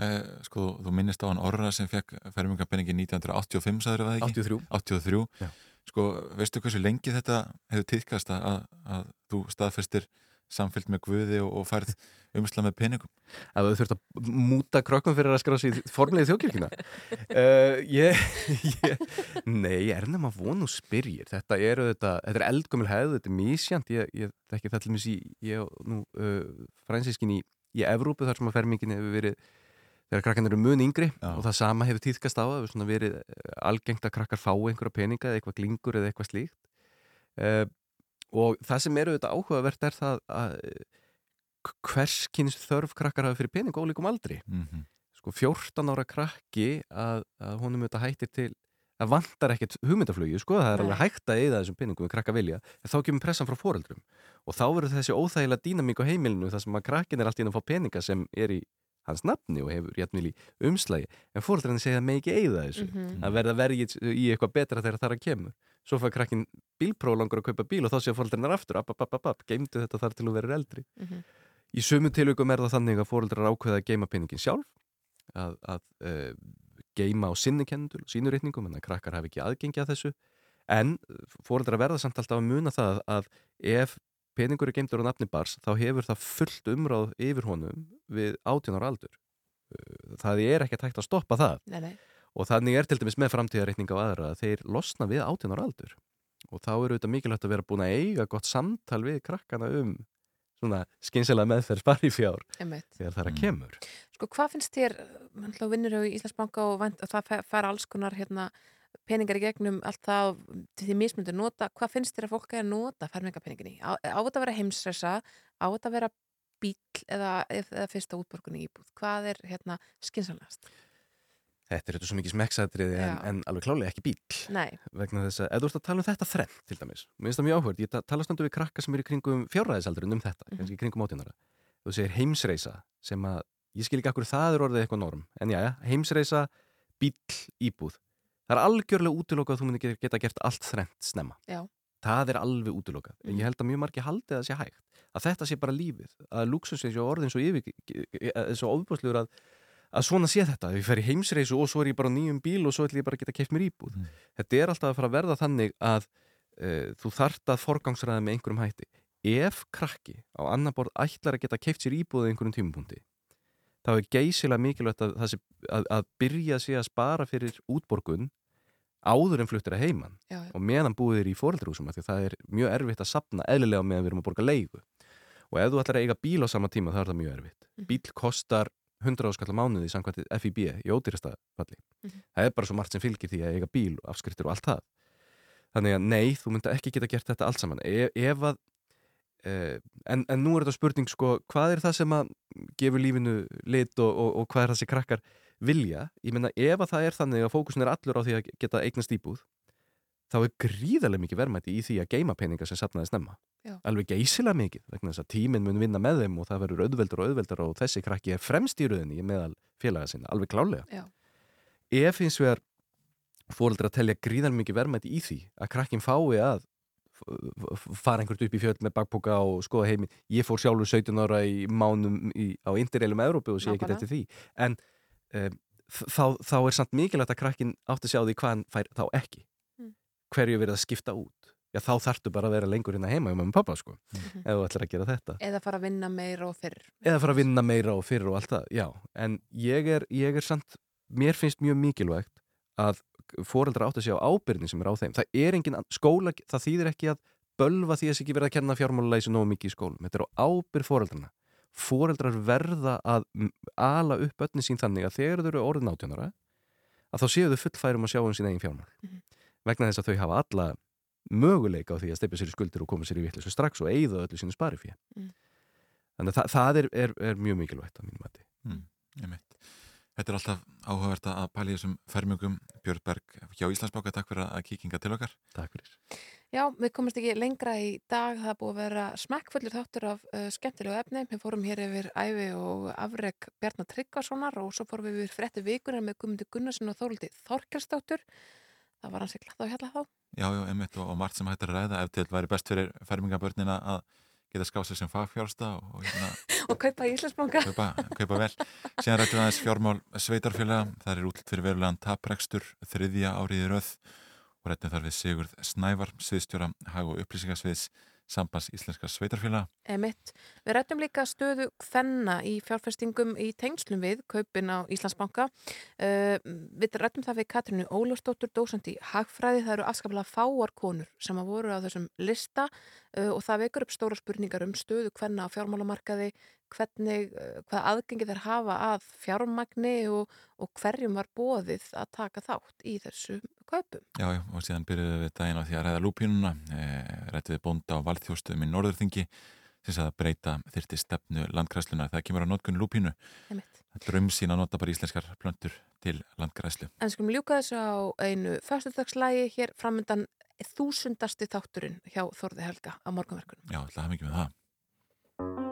Eh, sko, þú minnist á hann Orra sem fekk fermingapenningi 1985, sagður það ekki? 83. 83. Já. Sko, veistu hversu lengi þetta hefur týðkast að, að þú staðfestir samfyllt með guði og, og færð umsla með peningum? að þú þurft að múta krökkum fyrir að skrá sér formlega þjókirkina uh, ég, ég nei, er nefn að vonu spyrjir þetta er, þetta, þetta er eldgumil hefð þetta er mísjant, ég, ég þekki það til mér sí ég og nú uh, fransískin í, í Evrópu þar sem að fermingin hefur verið þegar krakkan eru mun yngri Já. og það sama hefur týðkast á hefur svona verið eh, algengt að krakkar fái einhverja peninga eða eitthvað glingur eða eitthvað slíkt uh, og það sem eru þetta áhugavert er það að hvers kynns þörf krakkar hafa fyrir pening og ólíkum aldri Mm -hmm. sko 14 ára krakki að, að honum þetta hættir til það vantar ekkert hugmyndaflögi sko, það er Nei. alveg hægt að eyða þessum peningum við krakka vilja, en þá kemur pressan frá foreldrum og þá verður þessi óþægilega dýnamík á heimilinu þar sem að krakkin er allt í að fá peninga sem er í hans nafni og hefur jætmil í umslægi en fóreldrarnir segja að með ekki eyða þessu Mhm. að verða verið í eitthvað betra þegar það er að kemur svo fær krakkin bílpróf langar að kaupa bíl og þá séu fóreldrarnir aftur, app, app, app, app, geimdu þetta þar til þú verður eldri Mhm. Í sumu tilvíkum er það þannig að fóreldrar ákveða að geima peningin sjálf að, að uh, geima á sinni kenndul, sínu reikningum en að krakkar hafi ekki aðgengi að þessu. En fóreldrar verða samt alltaf að muna það að ef peningur er geimdur á nafni bars þá hefur það fullt umráð yfir honum við 18 ára aldur. Uh, það er ekkert hægt að stoppa það. Nei, nei. og þannig er til dæmis með framtíðarreikninga á aðra að þeir losna við 18 ára aldur. Og þá eru þetta mikilvægt að vera búin að eiga gott samtal við krakkana um svona skynsilega meðferð spari fjár þegar það er að kemur Sko, hvað finnst þér, þú vinnur á Íslandsbanka og, vænt, og það fara alls konar hérna, peningar í gegnum allt það til því mismundir nota, hvað finnst þér að fólk er að nota fermingapeningin í? Á, á þetta að vera heimsreisa, á þetta að vera bíl eða, eða fyrsta útborgun í íbúð? Hvað er hérna skinsanlegast? Þetta er þetta svo mikið smekksatriði en, en alveg klálega ekki bíl Nei. vegna þess að, ef þú ert að tala um þetta þrenn til dæmis, mér finnst það mjög áhverð, ég ta- tala stundu við krakka sem eru kringum fjárræðisaldurinn um þetta, Mhm. kannski í kringum átjónara þú segir heimsreisa sem að ég skil ekki akkur það er orðið eitthvað norm en já, heimsreisa, bíl, íbúð. Það er algjörlega útilokað að þú myndir geta gert allt þrennt snemma. Já. það er alveg útilokað. En ég held að mjög margi haldi að það sé hægt að þetta sé bara lífið, að luxus orðin svo yfir, eh, svo ofbúsluður að að svona sé þetta, að ég fer í heimsreisu og svo er ég bara á nýjum bíl og svo ætlum ég bara að geta keift mér íbúð. Þetta er alltaf að fara að verða þannig að uh, þú þart að forgangsræða með einhverjum hætti. Ef krakki á annar borð ætlar að geta keift sér íbúð á einhverjum tímapunkti, þá er geysilega mikilvægt að, sé, að, að byrja sig að spara fyrir útborgun áður en fluttir að heiman Já, já. og meðan búið er í fóreldrahúsum af því það er mjög erfitt að sapna eðlilega meðan við erum að borga leigu og ef þú ætlar að eiga bíl á sama tíma þá er það mjög erfitt Mhm. bíl kostar 100 áskall á mánuði samkvæmt FIB í ódýrasta falli. Mhm. það er bara svo margt sem fylgir því að eiga bíl og afskriftir og allt það. Þannig að nei, þú myndi ekki geta gert þetta allt saman. E ef að e en, en nú er þetta spurning sko, hvað er það sem að gefur lífinu lit og, og, og hvað er það sem krakkar vilja, ég meina ef að það er þannig að fókusin er allur á því að geta eignast íbúð þá er gríðarlega mikið verðmætti í því að geima peninga sem sapnaði snemma Já. alveg geysilega mikið vegna þess að tíminn mun vinna með þeim og það verður auðveldur og auðveldur og þessi krakki er fremst í rauðinni meðal félaga sinna, alveg klálega Já. ef hins vegar fóreldra telja gríðarlega mikið verðmætti í því að krakkin fái að fara einhvert upp í fjöld með bakpoka og skoða heimi ég fór sjálfur 17 ára í mánum í, á Interrailum Európu og sé ekki eftir því en um, þá, þá er samt mikilvægt að krakkin átti að sjá því hvað hann fær þá ekki. Hverju verið að skipta út. Já þá þarftu bara að vera lengur hérna heima um pappa sko, Mhm. ef þú ætlar að gera þetta. Eða fara að vinna meira og fyrr. eða fara að vinna meira og fyrir og allt það já, en ég er, ég er samt mér finnst mjög mikilvægt að foreldra átt að sjá ábyrðin sem er á þeim. Það er engin skóla, það þýðir ekki að bölva því að þess ekki verið að kenna fjármálulegsu nógu mikið í skólum, þetta er á ábyrð foreldrana. Foreldrar verða að ala upp öllin sín þannig að þegar þau eru orðin átjónara að þá séu þau fullfærum að sjá um sín eigin fjármál vegna þess að þau hafa alla möguleika á því að steppa sér í skuldir og koma sér í vittlisu strax og eigða öllu sínu spari fyrir Mm. þannig að það, það er, er, er mjög mikilvægt á mínum mati Mm. Þetta er alltaf áhugavert að pæla í þessum fermjögum Björn Berg hjá Íslandsbóka, takk fyrir að kíkinga til okkar. Takk fyrir. Já, við komumst ekki lengra í dag, það búið að vera smekkfullur þáttur af uh, skemmtilegu efni. Við fórum hér yfir æfi og afreg Bjarnar Tryggvasonar og svo fórum við yfir fréttu vikunar með Guðmundi Gunnarsson og Þóruldi Þorkelsdóttur. Það var hans ekki glatt á hjalla þá. Já, já, einmitt og, og margt sem hættir að ræða ef til væri best fyrir fermingabörnina að geta skáð sér sem fagfjársta og, og hérna, Og kaupa í Íslandsbanka. kaupa, kaupa vel. Síðan rættum við aðeins fjármál sveitarfélaga, það er útlitt fyrir verulegan taprekstur þriðja árið í röð og rættum þar við Sigurð Snævar, sviðstjóra hag og upplýsingasviðs sambands íslenska sveitarfélaga. Emitt. Við rættum líka stöðu kvenna í fjárfestingum í tengslum við kaupin á Íslandsbanka. Uh, við rættum það við Katrínu Ólafsdóttur, dósand í Hagfræði. Það eru afskaplega fáar konur sem að voru á þessum lista uh, og það vekur upp stóra spurningar um stöðu kvenna á fjármálamarkaði, hvernig, uh, hvað aðgengi þeir hafa að fjármagni og, og hverjum var bóðið að taka þátt í þessu kaupum. Já, já, og síðan byrjuðum við daginn á því að ræða lúpínuna, e, rættum við bónda á valdþjóstum í Norðurþingi sem sagði að breyta þyrti stefnu landgræslunar þegar kemur á notkun lúpínu. Einmitt. Drömm sín að nota bara íslenskar plöntur til landgræslu. En skulum ljúka þessu á einu föstudagslægi hér framöndan þúsundasti þátturinn hjá Þorði Helga á morgunverkunum. Já, alltaf mikið með það.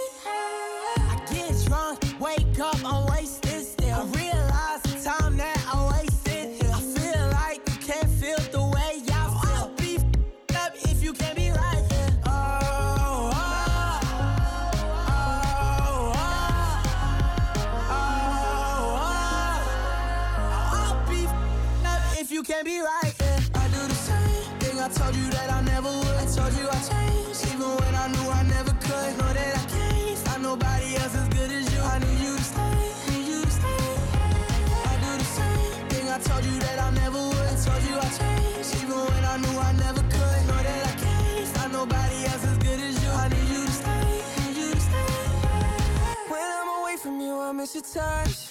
Miss your touch.